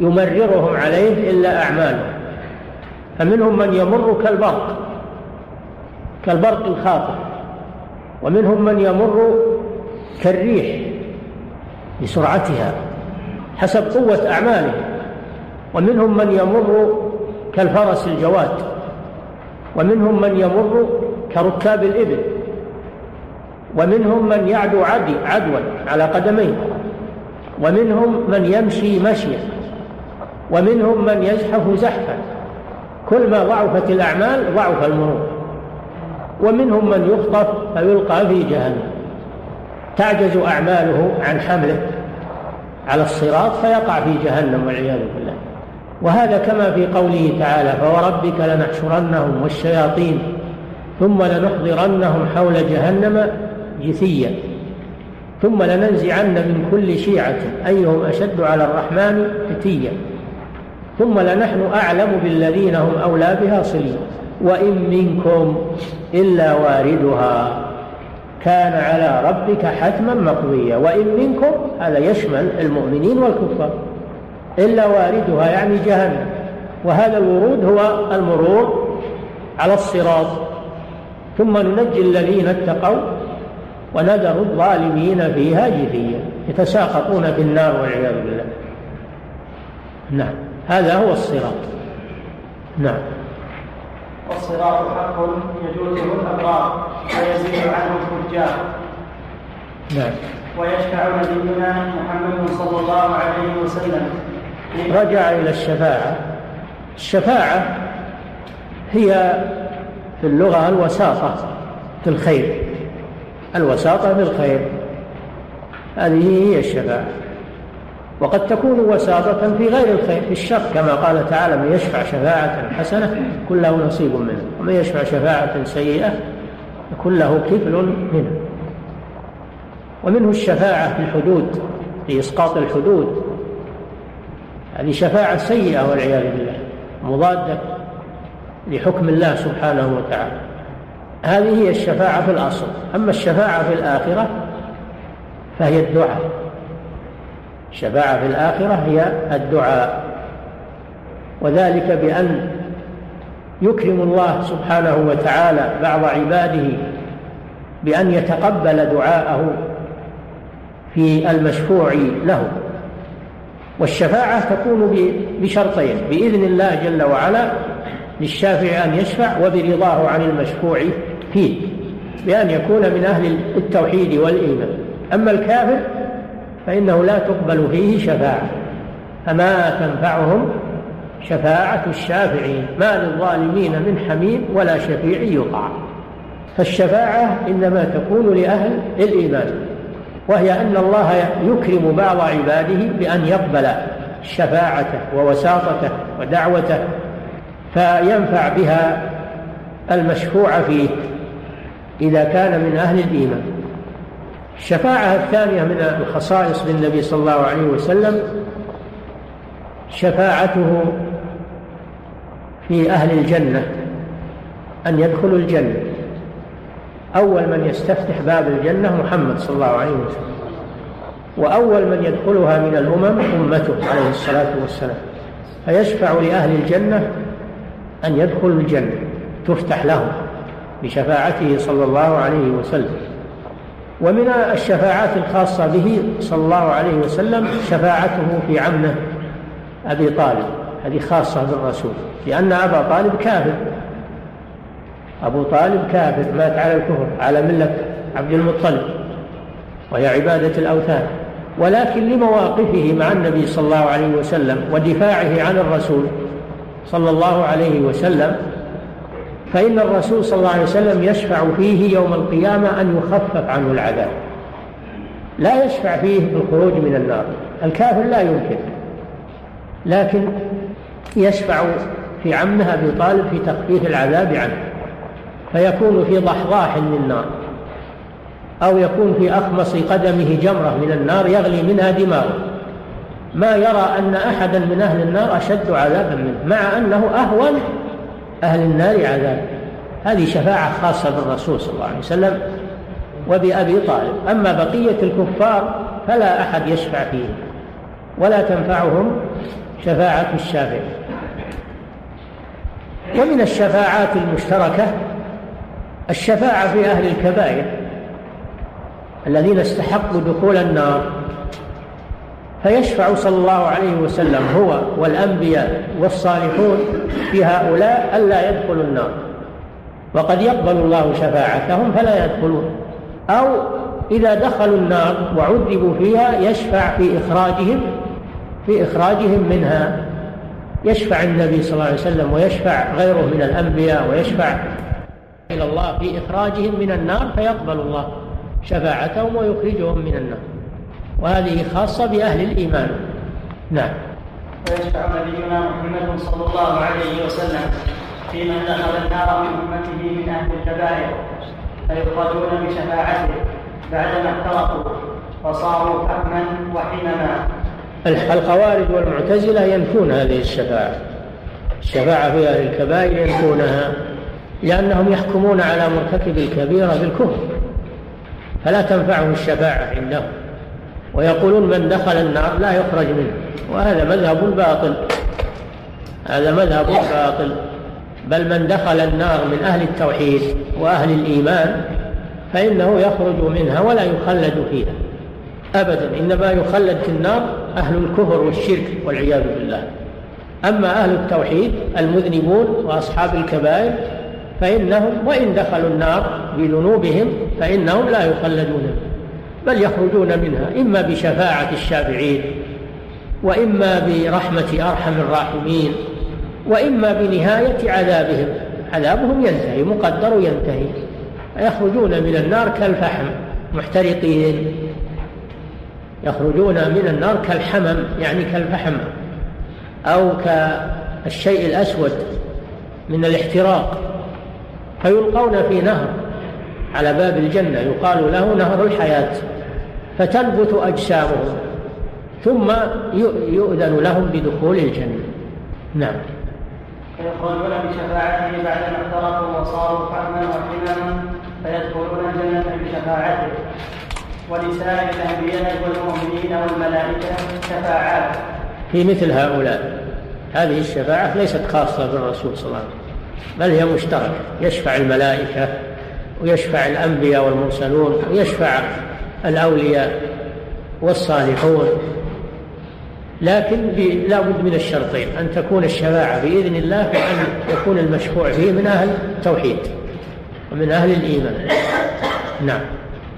B: يمررهم عليه إلا أعمالهم. فمنهم من يمر كالبرق. كالبرق الخاطف ومنهم من يمر كالريح بسرعتها حسب قوة أعماله. ومنهم من يمر كالفرس الجواد. ومنهم من يمر كركاب الإبل. ومنهم من يعدو عدي عدوا على قدميه. ومنهم من يمشي مشيا. ومنهم من يزحف زحفا. كل ما ضعفت الأعمال ضعف المرور. ومنهم من يخطف فيلقى في جهنم. تعجز أعماله عن حمله على الصراط فيقع في جهنم والعياذ بالله. وهذا كما في قوله تعالى فوربك لنحشرنهم والشياطين ثم لنحضرنهم حول جهنم جثيا ثم لننزعن من كل شيعة أيهم أشد على الرحمن فتيا ثم لنحن أعلم بالذين هم أولى بها صليا. وإن منكم إلا واردها. كان على ربك حتما مقضيا وإن منكم هذا يشمل المؤمنين والكفار. إلا واردها يعني جهنم. وهذا الورود هو المرور على الصراط. ثم ننجي الذين اتقوا ونذر الظالمين فيها جثيا. يتساقطون في النار والعياذ بالله. نعم هذا هو الصراط. نعم.
A: والصراط حق يجوزه الابرار ويزيد عنه الفجار
B: نعم.
A: ويشفع نبينا محمد صلى الله عليه وسلم.
B: رجع إلى الشفاعة. الشفاعة هي في اللغة الوساطة في الخير. الوساطة في الخير. هذه هي الشفاعة. وقد تكون وساطة في غير الخير في الشر كما قال تعالى من يشفع شفاعة حسنة يكون له نصيب منها ومن يشفع شفاعة سيئة يكون له كفل منها ومنه الشفاعة في الحدود في إسقاط الحدود. هذه شفاعة سيئة والعياذ بالله مضادة لحكم الله سبحانه وتعالى. هذه هي الشفاعة في الأصل. أما الشفاعة في الآخرة فهي الدعاء. الشفاعة في الآخرة هي الدعاء. وذلك بأن يكرم الله سبحانه وتعالى بعض عباده بأن يتقبل دعاءه في المشفوع له. والشفاعة تكون بشرطين بإذن الله جل وعلا للشافع أن يشفع وبرضاه عن المشفوع فيه بأن يكون من أهل التوحيد والإيمان. أما الكافر فإنه لا تقبل فيه شفاعة. فما تنفعهم شفاعة الشافعين؟ ما للظالمين من حميم ولا شفيع يطاع فالشفاعة إنما تكون لأهل الإيمان وهي أن الله يكرم بعض عباده بأن يقبل شفاعته ووساطته ودعوته فينفع بها المشفوع فيه إذا كان من أهل الإيمان. الشفاعة الثانية من الخصائص للنبي صلى الله عليه وسلم شفاعته في أهل الجنة أن يدخلوا الجنة. أول من يستفتح باب الجنة محمد صلى الله عليه وسلم وأول من يدخلها من الأمم أمته عليه الصلاة والسلام. فيشفع لأهل الجنة أن يدخلوا الجنة تفتح لهم بشفاعته صلى الله عليه وسلم. ومن الشفاعات الخاصة به صلى الله عليه وسلم شفاعته في عمه أبي طالب هذه خاصة بالرسول لأن أبا طالب كافر. أبو طالب كافر مات على الكفر على ملة عبد المطلب وهي عبادة الأوثان. ولكن لمواقفه مع النبي صلى الله عليه وسلم ودفاعه عن الرسول صلى الله عليه وسلم فإن الرسول صلى الله عليه وسلم يشفع فيه يوم القيامة أن يخفف عنه العذاب. لا يشفع فيه بالخروج من النار. الكافر لا يمكن. لكن يشفع في عمه أبي طالب في تخفيف العذاب عنه. فيكون في ضحضاح من النار أو يكون في أخمص قدمه جمرة من النار يغلي منها دماغه. ما يرى أن أحدا من أهل النار أشد عذابا منه مع أنه أهون أهل النار عذاب هذه شفاعة خاصة بالرسول صلى الله عليه وسلم وبأبي طالب. أما بقية الكفار فلا أحد يشفع فيهم ولا تنفعهم شفاعة الشافع ومن الشفاعات المشتركة الشفاعة في أهل الكبائر الذين استحقوا دخول النار. فيشفع صلى الله عليه وسلم هو والأنبياء والصالحون في هؤلاء ألا يدخلوا النار. وقد يقبل الله شفاعتهم فلا يدخلون. أو إذا دخلوا النار وعذبوا فيها يشفع في إخراجهم في إخراجهم منها. يشفع النبي صلى الله عليه وسلم ويشفع غيره من الأنبياء ويشفع إلى الله في إخراجهم من النار فيقبل الله شفاعتهم ويخرجهم من النار. وهذه خاصة بأهل الإيمان. نعم.
A: ويشفع نبينا محمد صلى الله عليه وسلم في من دخل النار من أمته من أهل الكبائر فيخرجون بشفاعته بعدما احترقوا وصاروا فحما وحمما.
B: الخوارج والمعتزلة ينفون هذه الشفاعة. الشفاعة في أهل الكبائر ينفونها لأنهم يحكمون على مرتكب الكبيرة بالكفر. فلا تنفعه الشفاعة عندهم. ويقولون من دخل النار لا يخرج منه. وهذا مذهب باطل. هذا مذهب باطل. بل من دخل النار من أهل التوحيد وأهل الإيمان فإنه يخرج منها ولا يخلد فيها. أبدا. إنما يخلد في النار أهل الكفر والشرك والعياذ بالله. أما أهل التوحيد المذنبون وأصحاب الكبائر فإنهم وإن دخلوا النار بذنوبهم فإنهم لا يخلدون. بل يخرجون منها إما بشفاعة الشافعين وإما برحمة أرحم الراحمين وإما بنهاية عذابهم. عذابهم ينتهي مقدر ينتهي. يخرجون من النار كالفحم محترقين. يخرجون من النار كالحمم يعني كالفحم أو كالشيء الأسود من الاحتراق فيلقون في نهر. على باب الجنة يقال له نهر الحياة فتنبت أجسامهم ثم يؤذن لهم بدخول الجنة. نعم.
A: فيخرجون بشفاعته بعدما احترقوا وصاروا فحما وحماما فيدخلون الجنة بشفاعته. ولسائر الأنبياء والمؤمنين والملائكة شفاعات.
B: في مثل هؤلاء هذه الشفاعة ليست خاصة بالرسول صلى الله عليه وسلم بل هي مشتركة يشفع الملائكة ويشفع الأنبياء والمرسلون ويشفع الأولياء والصالحون. لكن لا بد من الشرطين أن تكون الشفاعة بإذن الله وأن يكون المشفوع فيه من أهل التوحيد ومن أهل الإيمان. نعم.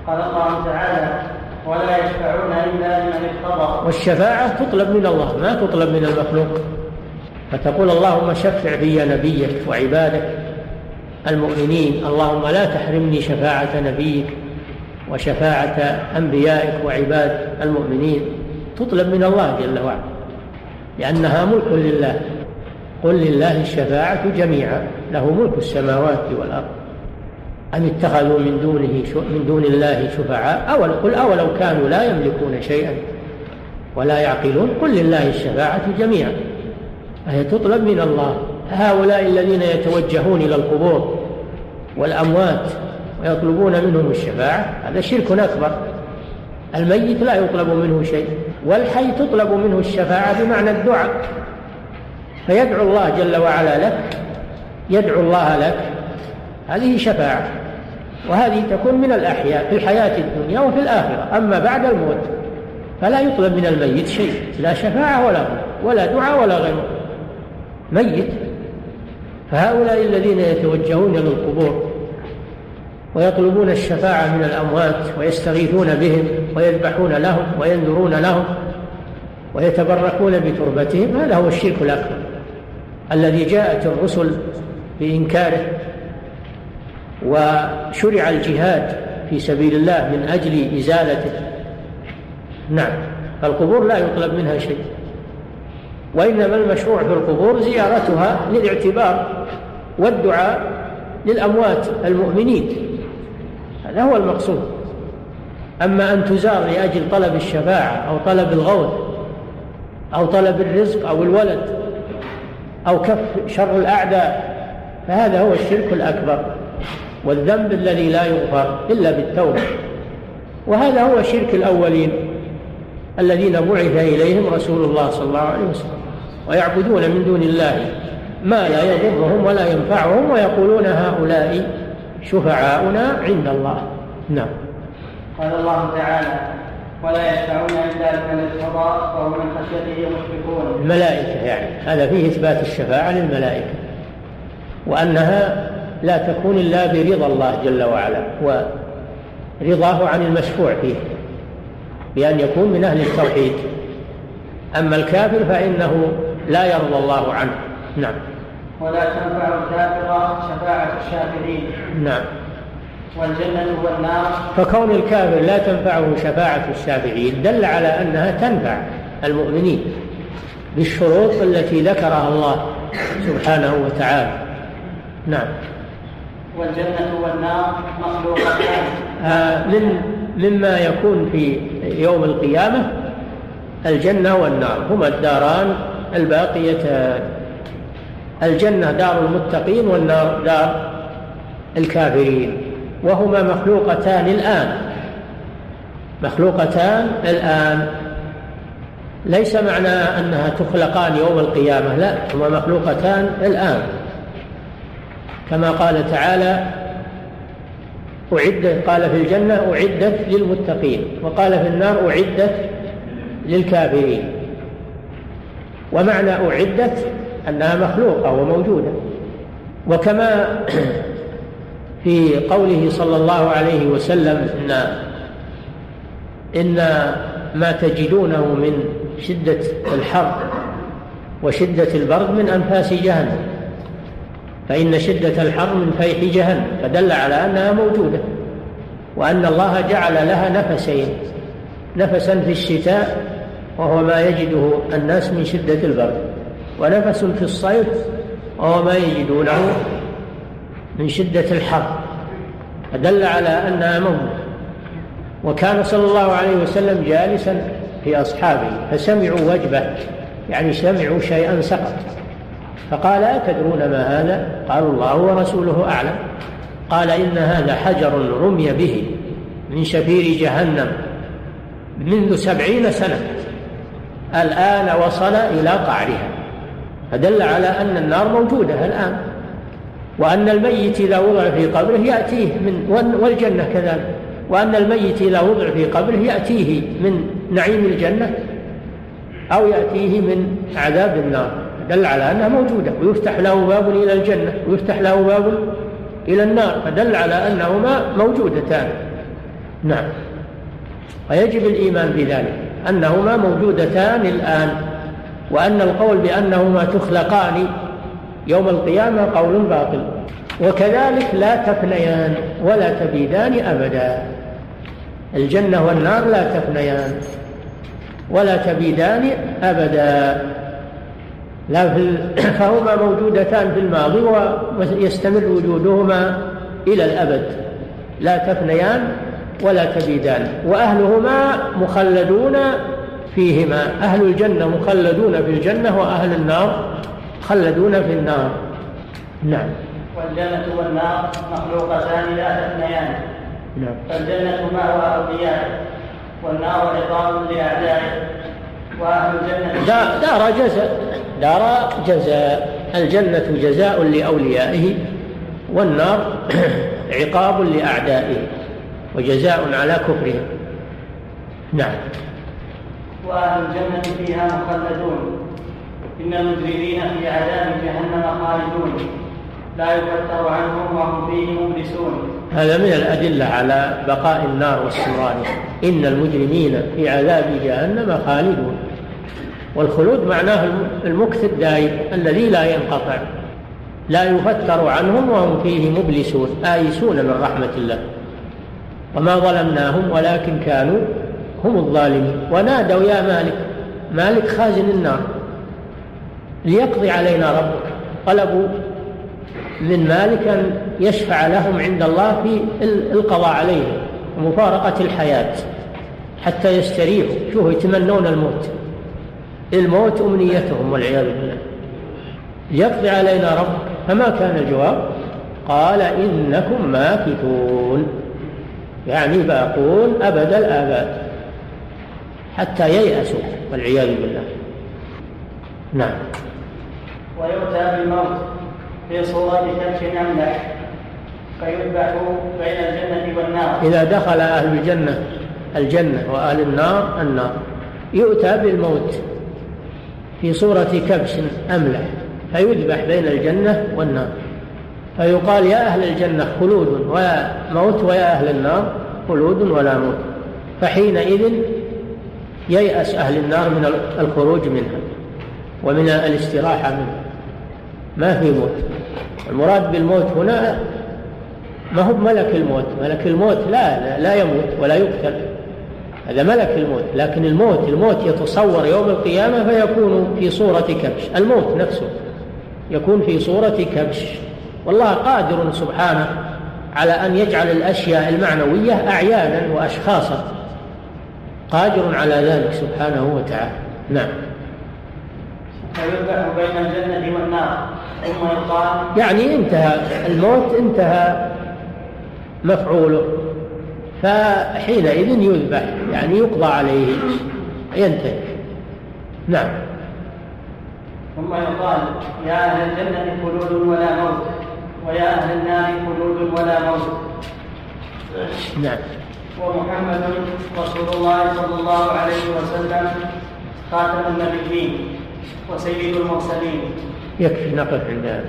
A: قال الله تعالى ولا يشفعون إلا لمن ارتضى
B: والشفاعة تطلب من الله ما تطلب من المخلوق. فتقول اللهم شفع في نبيك وعبادك المؤمنين اللهم لا تحرمني شفاعة نبيك وشفاعة أنبيائك وعباد المؤمنين. تطلب من الله جل وعلا لأنها ملك لله. قل لله الشفاعة جميعا له ملك السماوات والأرض. أم اتخذوا من دونه من دون الله شفعاء؟ أو قل أولو كانوا لا يملكون شيئا ولا يعقلون؟ قل لله الشفاعة جميعا. فهي تطلب من الله. هؤلاء الذين يتوجهون إلى القبور والأموات ويطلبون منهم الشفاعة هذا شرك أكبر. الميت لا يطلب منه شيء والحي تطلب منه الشفاعة بمعنى الدعاء. فيدعو الله جل وعلا لك يدعو الله لك هذه شفاعة. وهذه تكون من الأحياء في الحياة الدنيا وفي الآخرة. أما بعد الموت فلا يطلب من الميت شيء لا شفاعة ولا ولا دعاء ولا غيره. ميت فهؤلاء الذين يتوجهون للقبور ويطلبون الشفاعة من الأموات ويستغيثون بهم ويذبحون لهم وينذرون لهم ويتبركون بتربتهم هذا هو الشرك الأكبر الذي جاءت الرسل بإنكاره وشرع الجهاد في سبيل الله من أجل إزالته. نعم فالقبور لا يطلب منها شيء. وإنما المشروع في القبور زيارتها للاعتبار والدعاء للأموات المؤمنين. هذا هو المقصود. أما أن تزار لأجل طلب الشفاعة أو طلب الغوث أو طلب الرزق أو الولد أو كف شر الأعداء فهذا هو الشرك الأكبر والذنب الذي لا يغفر إلا بالتوبة. وهذا هو شرك الأولين الذين بعث إليهم رسول الله صلى الله عليه وسلم. ويعبدون من دون الله ما لا يضرهم ولا ينفعهم ويقولون هؤلاء شفعاؤنا عند الله. نعم.
A: قال الله تعالى ولا يشفعون إلا لمن ارتضى وهم من خشيته مشركون
B: الملائكة يعني. هذا فيه إثبات الشفاعة للملائكة. وأنها لا تكون إلا برضا الله جل وعلا ورضاه عن المشفوع فيه بأن يكون من أهل التوحيد. أما الكافر فإنه لا يرضى الله عنه. نعم.
A: ولا تنفع الكافر شفاعة الشافعين.
B: نعم.
A: والجنة والنار
B: فكون الكافر لا تنفعه شفاعة الشافعين دل على أنها تنفع المؤمنين بالشروط التي ذكرها الله سبحانه وتعالى. نعم.
A: والجنة والنار مخلوقتان
B: آه من مما يكون في يوم القيامة الجنة والنار. هما الداران الباقيتان الجنة دار المتقين والنار دار الكافرين. وهما مخلوقتان الآن. مخلوقتان الآن. ليس معنى أنها تخلقان يوم القيامة لا هما مخلوقتان الآن. كما قال تعالى أعدت قال في الجنة أعدت للمتقين. وقال في النار أعدت للكافرين. ومعنى أعدت أنها مخلوقة وموجودة. وكما في قوله صلى الله عليه وسلم إن إن ما تجدونه من شدة الحر وشدة البرد من أنفاس جهنم فإن شدة الحر من فيح جهنم فدل على أنها موجودة وأن الله جعل لها نفسين نفسا في الشتاء وهو ما يجده الناس من شدة البرد. ونفس في الصيف وهو ما يجدونه من شدة الحر. فدل على أنها موجودة وكان صلى الله عليه وسلم جالسا في أصحابه فسمعوا وجبه يعني سمعوا شيئا سقط. فقال أتدرون ما هذا؟ قالوا الله ورسوله أعلم. قال إن هذا حجر رمي به من شفير جهنم منذ سبعين سنة. الآن وصل إلى قعرها. فدل على أن النار موجودة الآن. وأن الميت إذا وضع في قبره يأتيه من والجنة كذلك. وأن الميت إذا وضع في قبره يأتيه من نعيم الجنة أو يأتيه من عذاب النار. دل على أنها موجودة. ويفتح له باب إلى الجنة. ويفتح له باب إلى النار. فدل على أنهما موجودتان. نعم. ويجب الإيمان بذلك. أنهما موجودتان الآن وأن القول بأنهما تخلقان يوم القيامة قول باطل وكذلك لا تفنيان ولا تبيدان أبدا. الجنة والنار لا تفنيان ولا تبيدان أبدا. لا في فهما موجودتان في الماضي ويستمر وجودهما إلى الأبد. لا تفنيان ولا تبيدان. وأهلهما مخلدون فيهما. أهل الجنة مخلدون في الجنة وأهل النار مخلدون في النار. نعم.
A: والجنة والنار مخلوقتان لا تثنيان. نعم. فالجنة مأوى أوليائه والنار عقاب لأعدائه وأهل الجنة
B: دار جزاء. دار جزاء. الجنة جزاء لأوليائه والنار عقاب لأعدائه. وجزاء على كفرهم. نعم.
A: وأهل الجنة فيها مخلدون. إن المجرمين في عذاب جهنم خالدون. لا يفتر عنهم وهم فيه مبلسون.
B: هذا من الأدلة على بقاء النار واستمرارها إن المجرمين في عذاب جهنم خالدون. والخلود معناه المكث الدائم الذي لا ينقطع. لا يفتر عنهم وهم فيه مبلسون آيسون من رحمة الله. وما ظلمناهم ولكن كانوا هم الظالمين. ونادوا يا مالك مالك خازن النار ليقضي علينا ربك. طلبوا من مالك أن يشفع لهم عند الله في القضاء عليهم ومفارقة الحياة حتى يستريحوا. شوفوا يتمنون الموت. الموت أمنيتهم والعياذ بالله. يقضي علينا ربك. فما كان الجواب؟ قال إنكم ماكثون. يعني باقون أبد الآباد حتى ييأسوا والعياذ بالله. نعم.
A: ويؤتى بالموت في صورة كبش أملح فيذبح بين الجنة والنار.
B: إذا دخل أهل الجنة الجنة وأهل النار النار. يؤتى بالموت في صورة كبش أملح فيذبح بين الجنة والنار. فيقال يا أهل الجنة خلود ولا موت ويا أهل النار خلود ولا موت. فحينئذ ييأس أهل النار من الخروج منها ومن الاستراحة منها. ما في موت. المراد بالموت هنا ما هو ملك الموت. ملك الموت لا لا, لا يموت ولا يقتل. هذا ملك الموت. لكن الموت الموت يتصور يوم القيامة فيكون في صورة كبش. الموت نفسه يكون في صورة كبش. والله قادر سبحانه على أن يجعل الأشياء المعنوية أعيانا وأشخاصا. قادر على ذلك سبحانه وتعالى. نعم.
A: فيذبح بين الجنة والنار ثم يقال
B: يعني انتهى الموت انتهى مفعوله. فحينئذ يذبح يعني يقضى عليه ينتهي. نعم.
A: ثم يقال يا أهل الجنة خلود ولا موت. ويا أهل النار خلود ولا موت.
B: نعم.
A: ومحمد رسول الله صلى الله عليه وسلم خاتم النبيين وسيد المرسلين.
B: يكفي نقف عند هذا.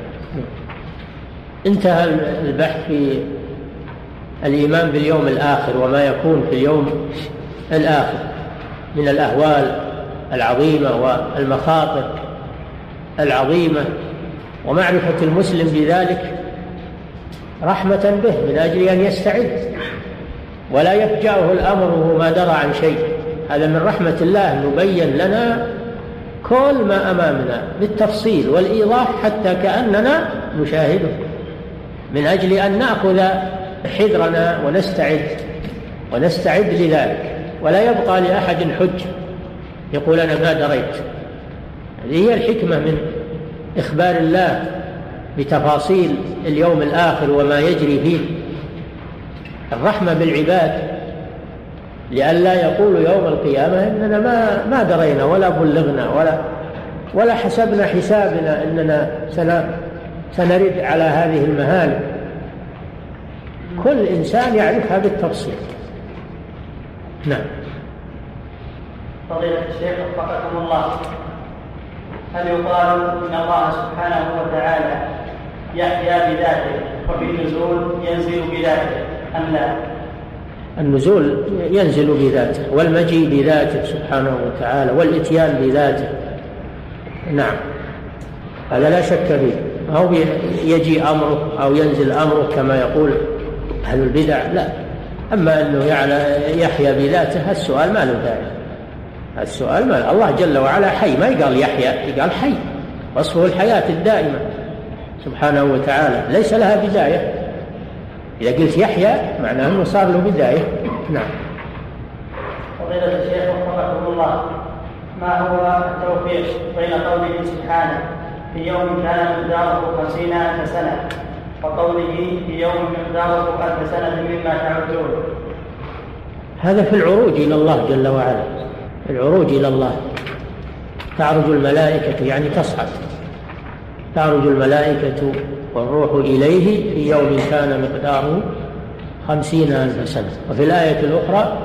B: انتهى البحث في الإيمان باليوم الآخر وما يكون في اليوم الآخر من الأهوال العظيمة والمخاطر العظيمة. ومعرفة المسلم بذلك رحمة به من أجل أن يستعد. ولا يفجأه الأمر وهو ما درى عن شيء. هذا من رحمة الله نبين لنا كل ما أمامنا بالتفصيل والإيضاح حتى كأننا نشاهده من أجل أن نأخذ حذرنا ونستعد ونستعد لذلك. ولا يبقى لأحد حج يقول أنا ما دريت. هذه هي الحكمة من إخبار الله. بتفاصيل اليوم الآخر وما يجري فيه. الرحمة بالعباد. لئلا يقولوا يوم القيامة إننا ما ما درينا ولا بلغنا ولا ولا حسبنا حسابنا إننا سنرد على هذه المهالك كل إنسان يعرفها بالتفصيل. نعم.
A: فضيلة الشيخ وفقكم الله. هل يقال إن الله سبحانه وتعالى يحيا بذاته وفي النزول ينزل بذاته. أم لا؟
B: النزول ينزل بذاته والمجيء بذاته سبحانه وتعالى والإتيان بذاته. نعم. هذا لا شك فيه. أو يجي أمره أو ينزل أمره كما يقول أهل البدع لا. أما أنه يحيا بذاته السؤال ما له داعي. السؤال ما الله جل وعلا حي ما يقال يحيا يقال حي. وصفه الحياة الدائمة. سبحانه وتعالى. ليس لها بداية. إذا قلت يحيا معناه أنه صار له بداية. نعم.
A: فضيلة الشيخ وفقكم الله ما هو التوفيق بين قوله سبحانه في يوم كان مقداره خمسين ألف سنة وقوله في يوم مقداره ألف سنة مما تعدون
B: هذا في العروج إلى الله جل وعلا. العروج إلى الله. تعرج الملائكة يعني تصعد. تعرج الملائكة والروح إليه في يوم كان مقداره خمسين ألف سنة. وفي الآية الأخرى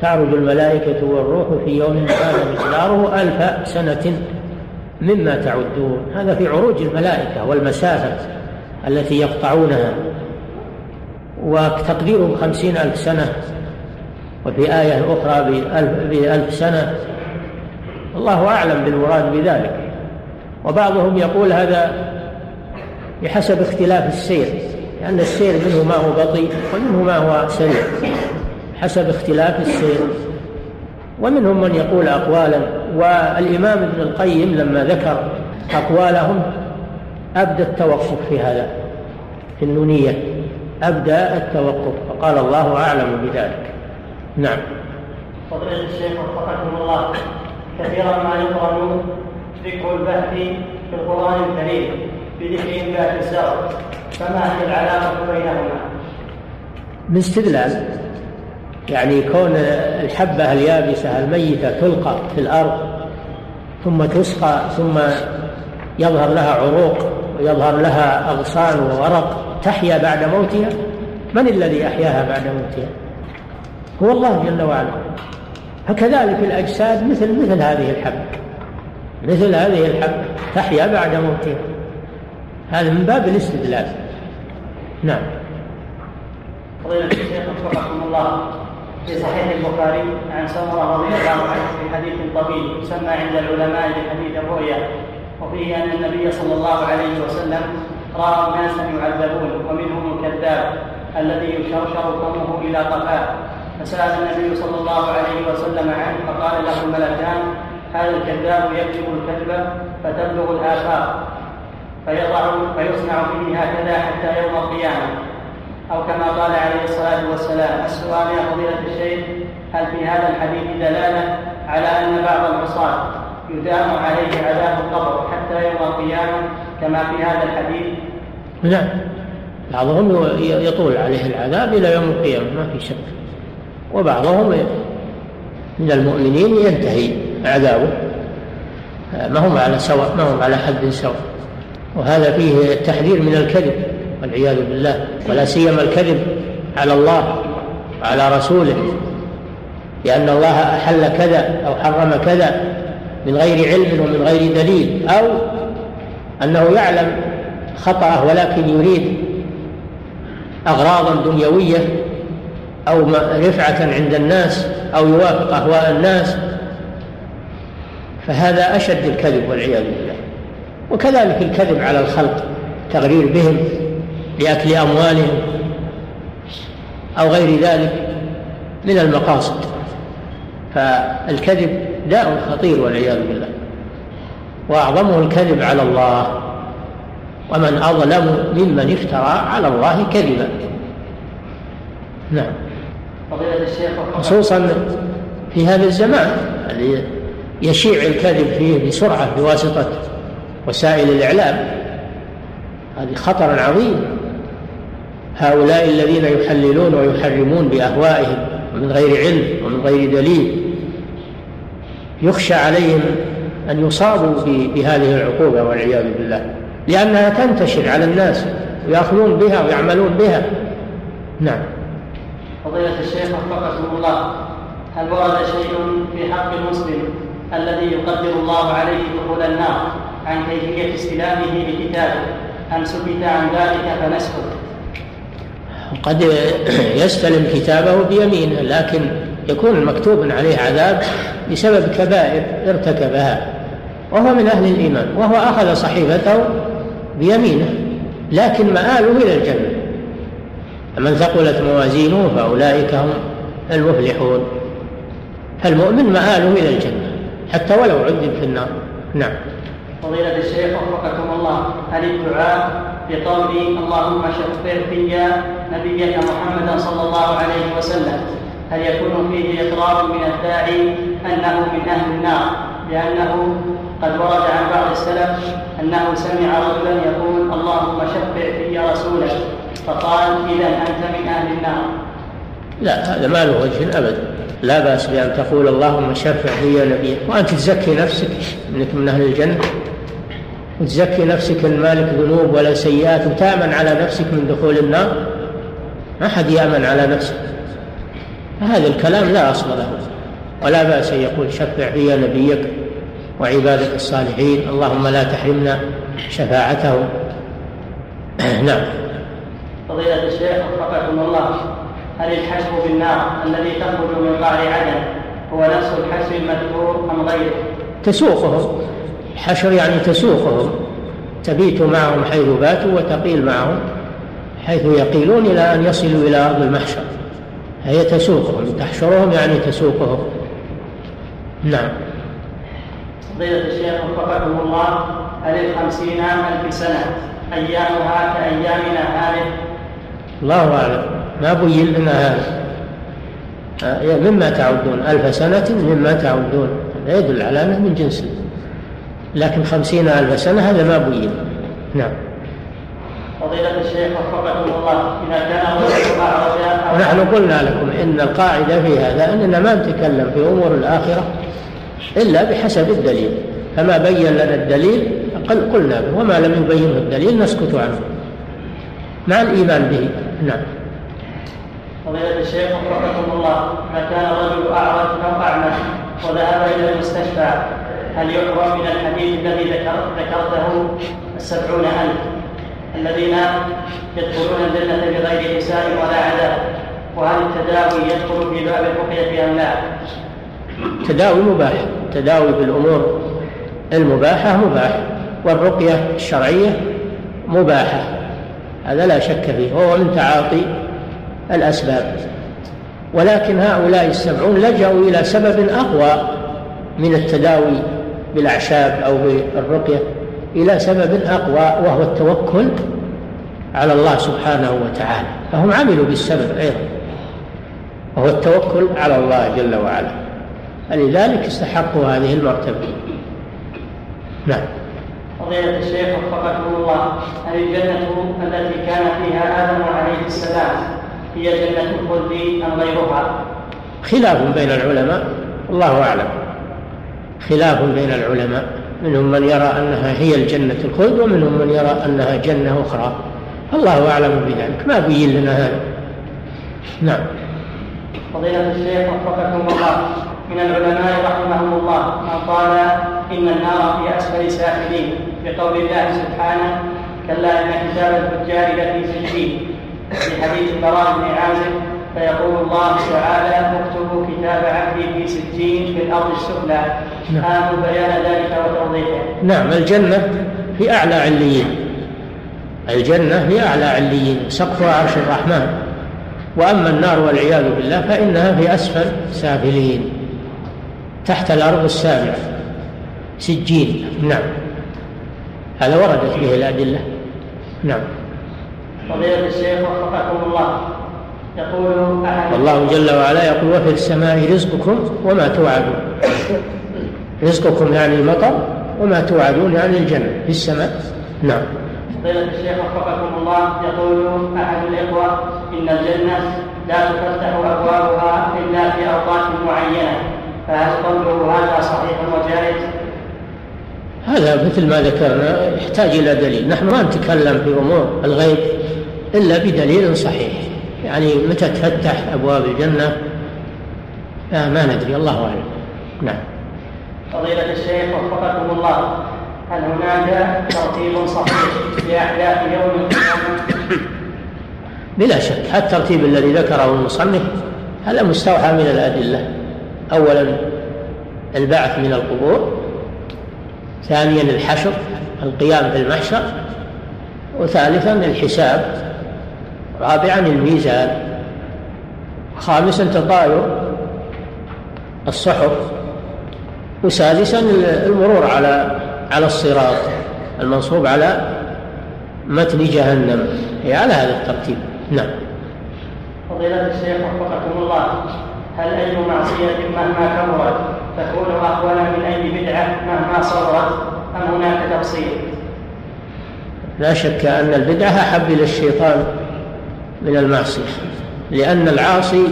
B: تعرج الملائكة والروح في يوم كان مقداره ألف سنة مما تعدون. هذا في عروج الملائكة والمسافة التي يقطعونها. وتقديرهم خمسين ألف سنة. وفي آية أخرى بألف, بألف سنة. الله أعلم بالمراد بذلك. وبعضهم يقول هذا بحسب اختلاف السير لأن السير منه ما هو بطيء ومنه ما هو سريع حسب اختلاف السير. ومنهم من يقول أقوالا والإمام ابن القيم لما ذكر أقوالهم أبدى التوقف في هذا في النونية أبدى التوقف فقال الله أعلم بذلك. نعم.
A: فضيلة الشيخ وفقكم الله كثيرا ما يقرأ ذكر البحث في القرآن الكريم بذكر إنبات الزرع فما هي العلاقة بينهما؟
B: من استدلال يعني كون الحبة اليابسة الميتة تلقى في الأرض ثم تسقى ثم يظهر لها عروق ويظهر لها أغصان وورق تحيا بعد موتها. من الذي أحياها بعد موتها؟ هو الله جل وعلا. فكذلك الأجساد مثل مثل هذه الحبة. مثل هذه الحبة تحيا بعد موتها. هذا من باب الاستدلال. نعم.
A: فضيلة الشيخ وفقكم الله في صحيح البخاري عن سمرة رضي الله عنه في حديث طويل يسمى عند العلماء بحديث الرؤيا وفيه أن النبي صلى الله عليه وسلم رأى ناسا يعذبون ومنهم الكذاب الذي يشرشر فمه إلى قفاه فسأل النبي صلى الله عليه وسلم عنه فقال له الملكان هذا الكذاب يكذب الكذب فتبلغ الآفاق فيضع فيصنع به هكذا حتى يوم القيامة. أو كما قال عليه الصلاة والسلام السؤال يا فضيلة الشيخ هل في هذا الحديث دلالة على أن بعض العصاة يدام عليه عذاب القبر حتى يوم القيامة كما في هذا الحديث؟
B: نعم. بعضهم يطول عليه العذاب إلى يوم القيامة ما في شك. وبعضهم من المؤمنين ينتهي. عذابه. ما هم على سواء ما هم على حد سواء. وهذا فيه التحذير من الكذب والعياذ بالله. ولا سيما الكذب على الله وعلى رسوله. لأن الله أحل كذا أو حرم كذا من غير علم ومن غير دليل أو أنه يعلم خطأه ولكن يريد أغراضا دنيوية أو رفعة عند الناس أو يوافق أهواء الناس. فهذا أشد الكذب والعياذ بالله. وكذلك الكذب على الخلق تغرير بهم لأكل أموالهم أو غير ذلك من المقاصد. فالكذب داء خطير والعياذ بالله. وأعظمه الكذب على الله. ومن أظلم ممن افترى على الله كذبا. نعم.
A: فضيلة الشيخ
B: خصوصا في هذا الزمان يشيع الكذب فيه بسرعة بواسطة وسائل الإعلام. هذه خطر عظيم. هؤلاء الذين يحللون ويحرمون بأهوائهم ومن غير علم ومن غير دليل يخشى عليهم أن يصابوا بهذه العقوبة والعياذ بالله. لأنها تنتشر على الناس ويأخذون بها ويعملون بها. نعم.
A: فضيلة الشيخ وفقكم الله هل ورد شيء في حق المسلم الذي يقدر الله عليه دخول النار عن كيفية استلامه لكتابه أم سكت عن ذلك فنسكت.
B: قد يستلم كتابه بيمينه لكن يكون مكتوب عليه عذاب بسبب كبائر ارتكبها. وهو من أهل الإيمان وهو أخذ صحيفته بيمينه لكن مآله إلى الجنة. من ثقلت موازينه فأولئك هم المفلحون. فالمؤمن مآله إلى الجنة. حتى ولو عذب في النار. نعم.
A: فضيلة الشيخ وفقكم الله. هل الدعاء بقول اللهم شفع في نبيك محمدا صلى الله عليه وسلم؟ هل يكون فيه إقرار من الداعي أنه من أهل النار؟ لأنه قد ورد عن بعض السلف أنه سمع رجلا يقول اللهم شفع في رسولك. فقال إذا أنت من أهل النار.
B: لا هذا ما له وجه أبدا. لا بأس بأن تقول اللهم شفع في نبيك وأنت تزكي نفسك أنك من أهل الجنة. وتزكي نفسك أن مالك ذنوب ولا سيئات وتأمن على نفسك من دخول النار. ما حد يأمن على نفسه. هذا الكلام لا أصل له. ولا بأس أن يقول شفع في نبيك وعبادك الصالحين. اللهم لا تحرمنا شفاعته. نعم.
A: فضيلة الشيخ وفقكم الله. هل الحشر بالنار الذي تخرج من قعر عدن هو نفس الحشر المذكور أم غيره؟
B: تسوقهم الحشر يعني تسوقهم تبيت معهم حيث باتوا وتقيل معهم حيث يقيلون إلى أن يصلوا إلى أرض المحشر. هي تسوقهم تحشرهم يعني تسوقهم نعم.
A: فضيلة الشيخ وفقكم الله هل الخمسين ألف سنة أيامها كأيامنا هذه؟
B: الله أعلم. ما بين لنا هذا. آه، مما تعدون ألف سنة مما تعدون. هذا يدل على أنه من جنس. لكن خمسين ألف سنة هذا ما بين. نعم.
A: فضيلة الشيخ وفقكم الله إذا كان
B: ونحن قلنا لكم إن القاعدة في هذا أننا ما نتكلم في أمور الآخرة إلا بحسب الدليل. فما بين لنا الدليل قلنا به وما لم يبينه الدليل نسكت عنه. مع الإيمان به. نعم.
A: فضيلة الشيخ وفقكم الله إذا كان الرجل أعرج أو أعمى وذهب إلى المستشفى هل يعرف من الحديث الذي ذكرته السبعون ألف الذين يدخلون الجنة بغير حساب ولا عذاب وهل التداوي يدخل في باب الرقية أم لا؟
B: التداوي مباح التداوي بالأمور المباحة مباح والرقية الشرعية مباحة هذا لا شك فيه وهو من تعاطي الأسباب. ولكن هؤلاء السبعون لجأوا إلى سبب أقوى من التداوي بالأعشاب أو بالرقية إلى سبب أقوى وهو التوكل على الله سبحانه وتعالى. فهم عملوا بالسبب أيضا وهو التوكل على الله جل وعلا. فلذلك استحقوا هذه المرتبة. نعم.
A: فضيلة الشيخ وفقكم الله هل الجنة التي كان فيها آدم عليه السلام هي جنة الخلد أم غيرها؟
B: خلاف بين العلماء الله أعلم. خلاف بين العلماء منهم من يرى أنها هي الجنة الخلد ومنهم من يرى أنها جنة أخرى. الله أعلم بذلك. ما بين لنا هذا. نعم.
A: فضيلة الشيخ وفقكم الله. من العلماء رحمهم الله من قال إن النار في أسفل سافلين بقول الله سبحانه كلا إن كتاب الفجار لفي سجين. في حديث البراء بن عازب فيقول الله تعالى اكتبوا كتاب عبدي في سجين في الأرض السفلى. نعم. آمل بيان ذلك وتوضيحه.
B: نعم الجنة في أعلى عليين. الجنة في أعلى عليين سقفها عرش الرحمن. وأما النار والعياذ بالله فإنها في أسفل سافلين تحت الأرض السابعة. سجين نعم. هذا وردت به الأدلة. نعم.
A: فضيلة الشيخ وفقكم الله. يقول
B: أحد والله جل وعلا يقول وفي السماء رزقكم وما توعدون. رزقكم يعني المطر وما توعدون يعني الجنة. في السماء؟ نعم.
A: فضيلة الشيخ وفقكم الله. يقول أحد الإخوة إن الجنة لا تفتح أبوابها إلا في أوقات معينة. فهل قوله هذا صحيح وجائز؟
B: هذا مثل ما ذكرنا يحتاج إلى دليل. نحن ما نتكلم في أمور الغيب. إلا بدليل صحيح. يعني متى تفتح أبواب الجنة؟ ما ندري الله أعلم. نعم.
A: فضيلة الشيخ وفقكم الله. هل هناك ترتيب صحيح لأحداث يوم القيامة؟
B: بلا شك الترتيب الذي ذكره المصنف هذا مستوحى من الأدلة. أولا البعث من القبور. ثانيا الحشر القيام في المحشر وثالثا الحساب. رابعا الميزان. خامسا تطاير الصحف. وسادسا المرور على على الصراط المنصوب على متن جهنم. هي على هذا الترتيب. نعم.
A: فضيلة الشيخ وفقكم الله هل أي معصية مهما كبرت تكون أهون من أي بدعة مهما صغرت أم هناك تفصيل؟
B: لا شك أن البدعة أحب إلى الشيطان. من المعصية لأن العاصي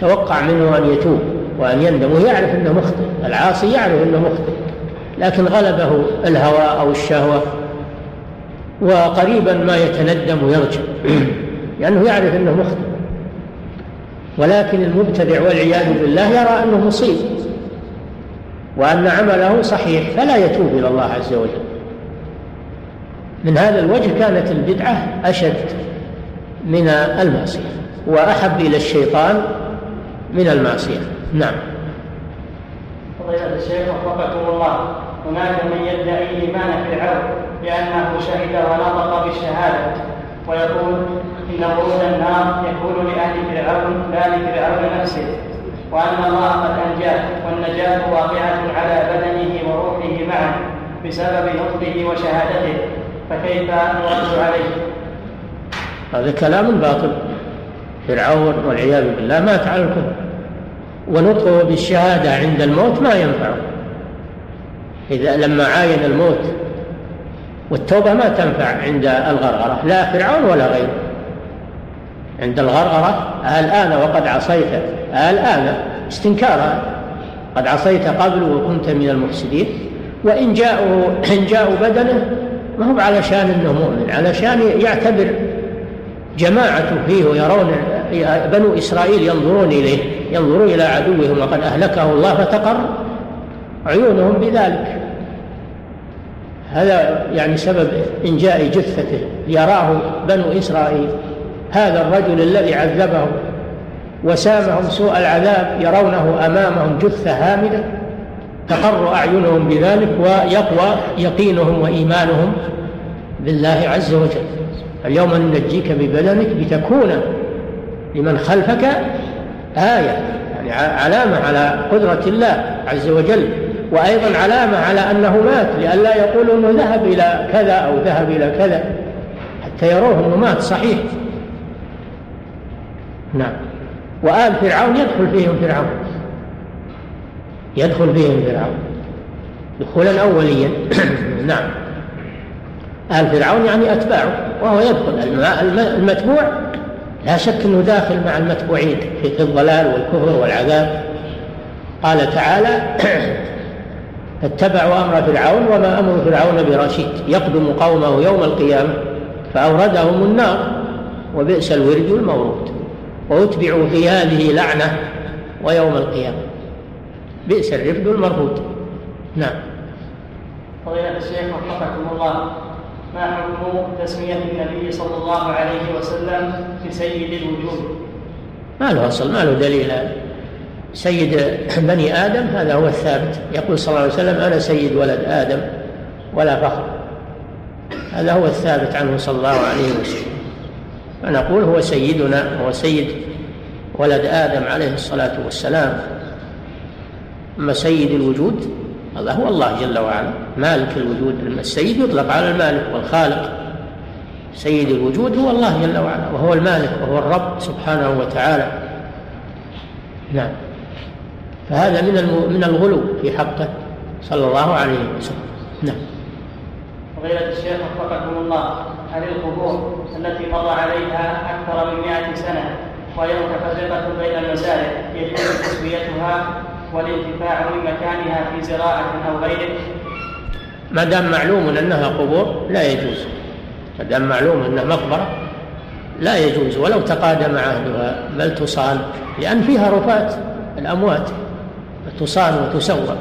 B: توقع منه أن يتوب وأن يندم ويعرف أنه مخطئ. العاصي يعرف أنه مخطئ لكن غلبه الهوى أو الشهوة وقريبا ما يتندم ويرجع لأنه يعرف أنه مخطئ. ولكن المبتدع والعياذ بالله يرى أنه مصيب وأن عمله صحيح فلا يتوب إلى الله عز وجل. من هذا الوجه كانت البدعة أشد. من المعصية وأحب إلى الشيطان من المعصية. نعم.
A: فضيلة الشيخ وفقكم الله. هناك من يدعي إيمان فرعون لأنه شهد ونطق بالشهادة ويقول إن ورود النار يكون لأهل فرعون لا لفرعون نفسه وأن الله قد أنجاه والنجاة واقعة على بدنه وروحه معا بسبب نطقه وشهادته فكيف نرد عليه؟
B: هذا كلام باطل. فرعون والعياذ بالله مات على الكفر. ونطقه بالشهادة عند الموت ما ينفعه. إذا لما عاين الموت والتوبة ما تنفع عند الغرغرة لا فرعون ولا غيره. عند الغرغرة الآن وقد عصيت. الآن استنكارا. قد عصيت قبل وكنت من المفسدين. وإن جاءوا إن جاءوا بدنه ما هو علشان إنه مؤمن علشان يعتبر جماعة فيه ويرون بنو إسرائيل ينظرون إليه ينظرون إلى عدوهم وقد أهلكه الله فتقر عيونهم بذلك. هذا يعني سبب إنجاء جثته يراه بنو إسرائيل. هذا الرجل الذي عذبهم وسامهم سوء العذاب يرونه أمامهم جثة هامدة تقر أعينهم بذلك ويقوى يقينهم وإيمانهم بالله عز وجل. اليوم ننجيك ببدنك لتكون لمن خلفك آية يعني علامة على قدرة الله عز وجل وأيضا علامة على أنه مات لئلا يقولوا أنه ذهب إلى كذا أو ذهب إلى كذا فيروه أنه مات صحيح؟ نعم. وآل فرعون يدخل فيهم فرعون. يدخل فيهم فرعون. دخولا أوليا. نعم. آل فرعون يعني أتباعه وهو يدخل. المتبوع لا شك أنه داخل مع المتبوعين في الضلال والكفر والعذاب. قال تعالى اتبعوا أمر فرعون وما أمر فرعون برشيد. يقدم قومه يوم القيامة فأوردهم النار وبئس الورد المورود. وأتبعوا في هذه لعنة ويوم القيامة. بئس الرفد المرفود. نعم.
A: فضيلة الشيخ وفقكم الله. ما حكم تسمية النبي صلى الله عليه وسلم بسيد الوجود؟
B: ما له أصل ما له دليل. هذا سيد بني آدم هذا هو الثابت. يقول صلى الله عليه وسلم أنا سيد ولد آدم ولا فخر. هذا هو الثابت عنه صلى الله عليه وسلم. فنقول هو سيدنا هو سيد ولد آدم عليه الصلاة والسلام. أما سيد الوجود هذا هو الله جل وعلا. مالك الوجود السيد يطلق على المالك والخالق. سيد الوجود هو الله جل وعلا وهو المالك وهو الرب سبحانه وتعالى. نعم. فهذا من من الغلو في حقه. صلى الله عليه وسلم. نعم.
A: فضيلة الشيخ وفقكم الله هل القبور التي مر عليها أكثر من مئة سنة وهي متفرقة بين المساجد يجوز تسويتها والانتفاع من مكانها في زراعة أو غيره.
B: ما دام معلوم أنها قبور؟ لا يجوز. ما دام معلوم أنها مقبرة؟ لا يجوز. ولو تقادم عهدها بل تصان لأن فيها رفات الأموات. تصان وتسوى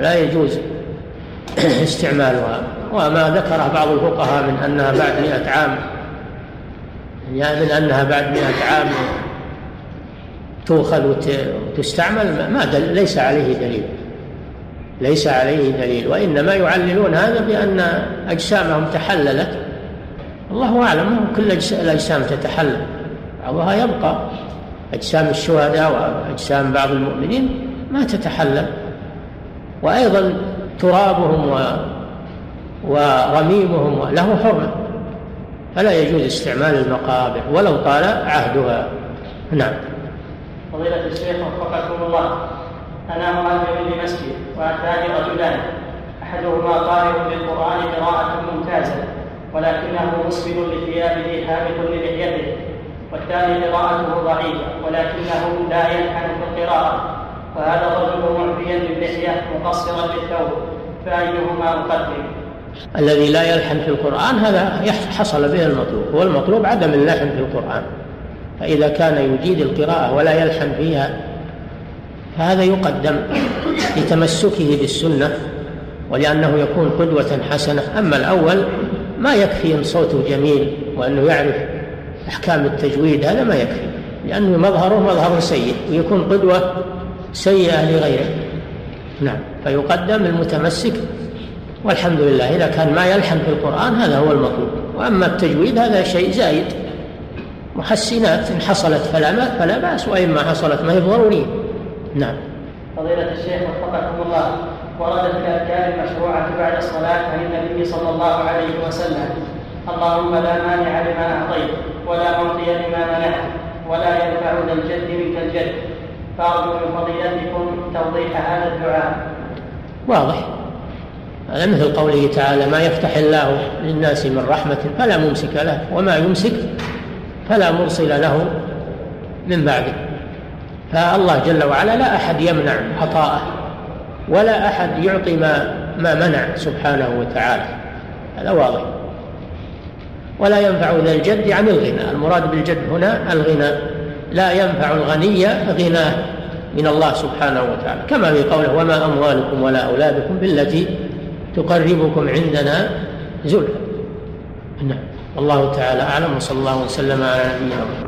B: لا يجوز استعمالها. وما ذكره بعض الفقهاء من أنها بعد مئة عام. يعني من أنها بعد مئة عام. تؤخذ وتستعمل ما دل ليس عليه دليل. ليس عليه دليل. وإنما يعللون هذا بأن أجسامهم تحللت. الله أعلم كل الأجسام تتحلل. بعضها يبقى. أجسام الشهداء وأجسام بعض المؤمنين ما تتحلل. وأيضا ترابهم و ورميمهم له حرمة. فلا يجوز استعمال المقابر ولو طال عهدها. نعم.
A: فضيلة الشيخ وفقكم الله. أنا مهاجر لمسجد وأتاني رجلان. أحدهما قارئ للقرآن قراءة ممتازة ولكنه مسبل لثيابه حامق للحيته والثاني قراءته ضعيفة ولكنه لا يلحن في القراءة. وهذا الرجل معفيا باللحية مقصرا للثوب. فأيهما أقدم؟
B: الذي لا يلحن في القرآن هذا حصل به المطلوب والمطلوب عدم اللحن في القرآن. فإذا كان يجيد القراءة ولا يلحن فيها فهذا يقدم لتمسكه بالسنة ولأنه يكون قدوة حسنة. أما الأول ما يكفي أن صوته جميل وأنه يعرف أحكام التجويد هذا ما يكفي لأنه مظهره مظهر سيء ويكون قدوة سيئة لغيره. نعم فيقدم المتمسك والحمد لله. إذا كان ما يلحن في القرآن هذا هو المطلوب. وأما التجويد هذا شيء زايد. محسنات إن حصلت فلا فلا بأس وإن ما حصلت ما هي ضرورية. نعم.
A: فضيلة الشيخ وفقكم الله وردت الأذكار المشروعة بعد الصلاة عن النبي صلى الله عليه وسلم. اللهم لا مانع لما أعطيت ولا معطي لما منعت ولا ينفع ذا الجد منك الجد. فأرجو من فضيلتكم توضيح هذا الدعاء.
B: واضح. هذا مثل قوله تعالى ما يفتح الله للناس من رحمة فلا ممسك له وما يمسك فلا مرسل له من بعده. فالله جل وعلا لا أحد يمنع عطاءه ولا أحد يعطي ما ما منع سبحانه وتعالى. هذا واضح. ولا ينفع ذا الجد عن الغنى. المراد بالجد هنا الغنى. لا ينفع الغني غناه من الله سبحانه وتعالى. كما في قوله وما أموالكم ولا أولادكم بالتي تقربكم عندنا زلفى. نعم. الله تعالى أعلم وصلى الله وسلم على نبينا محمد.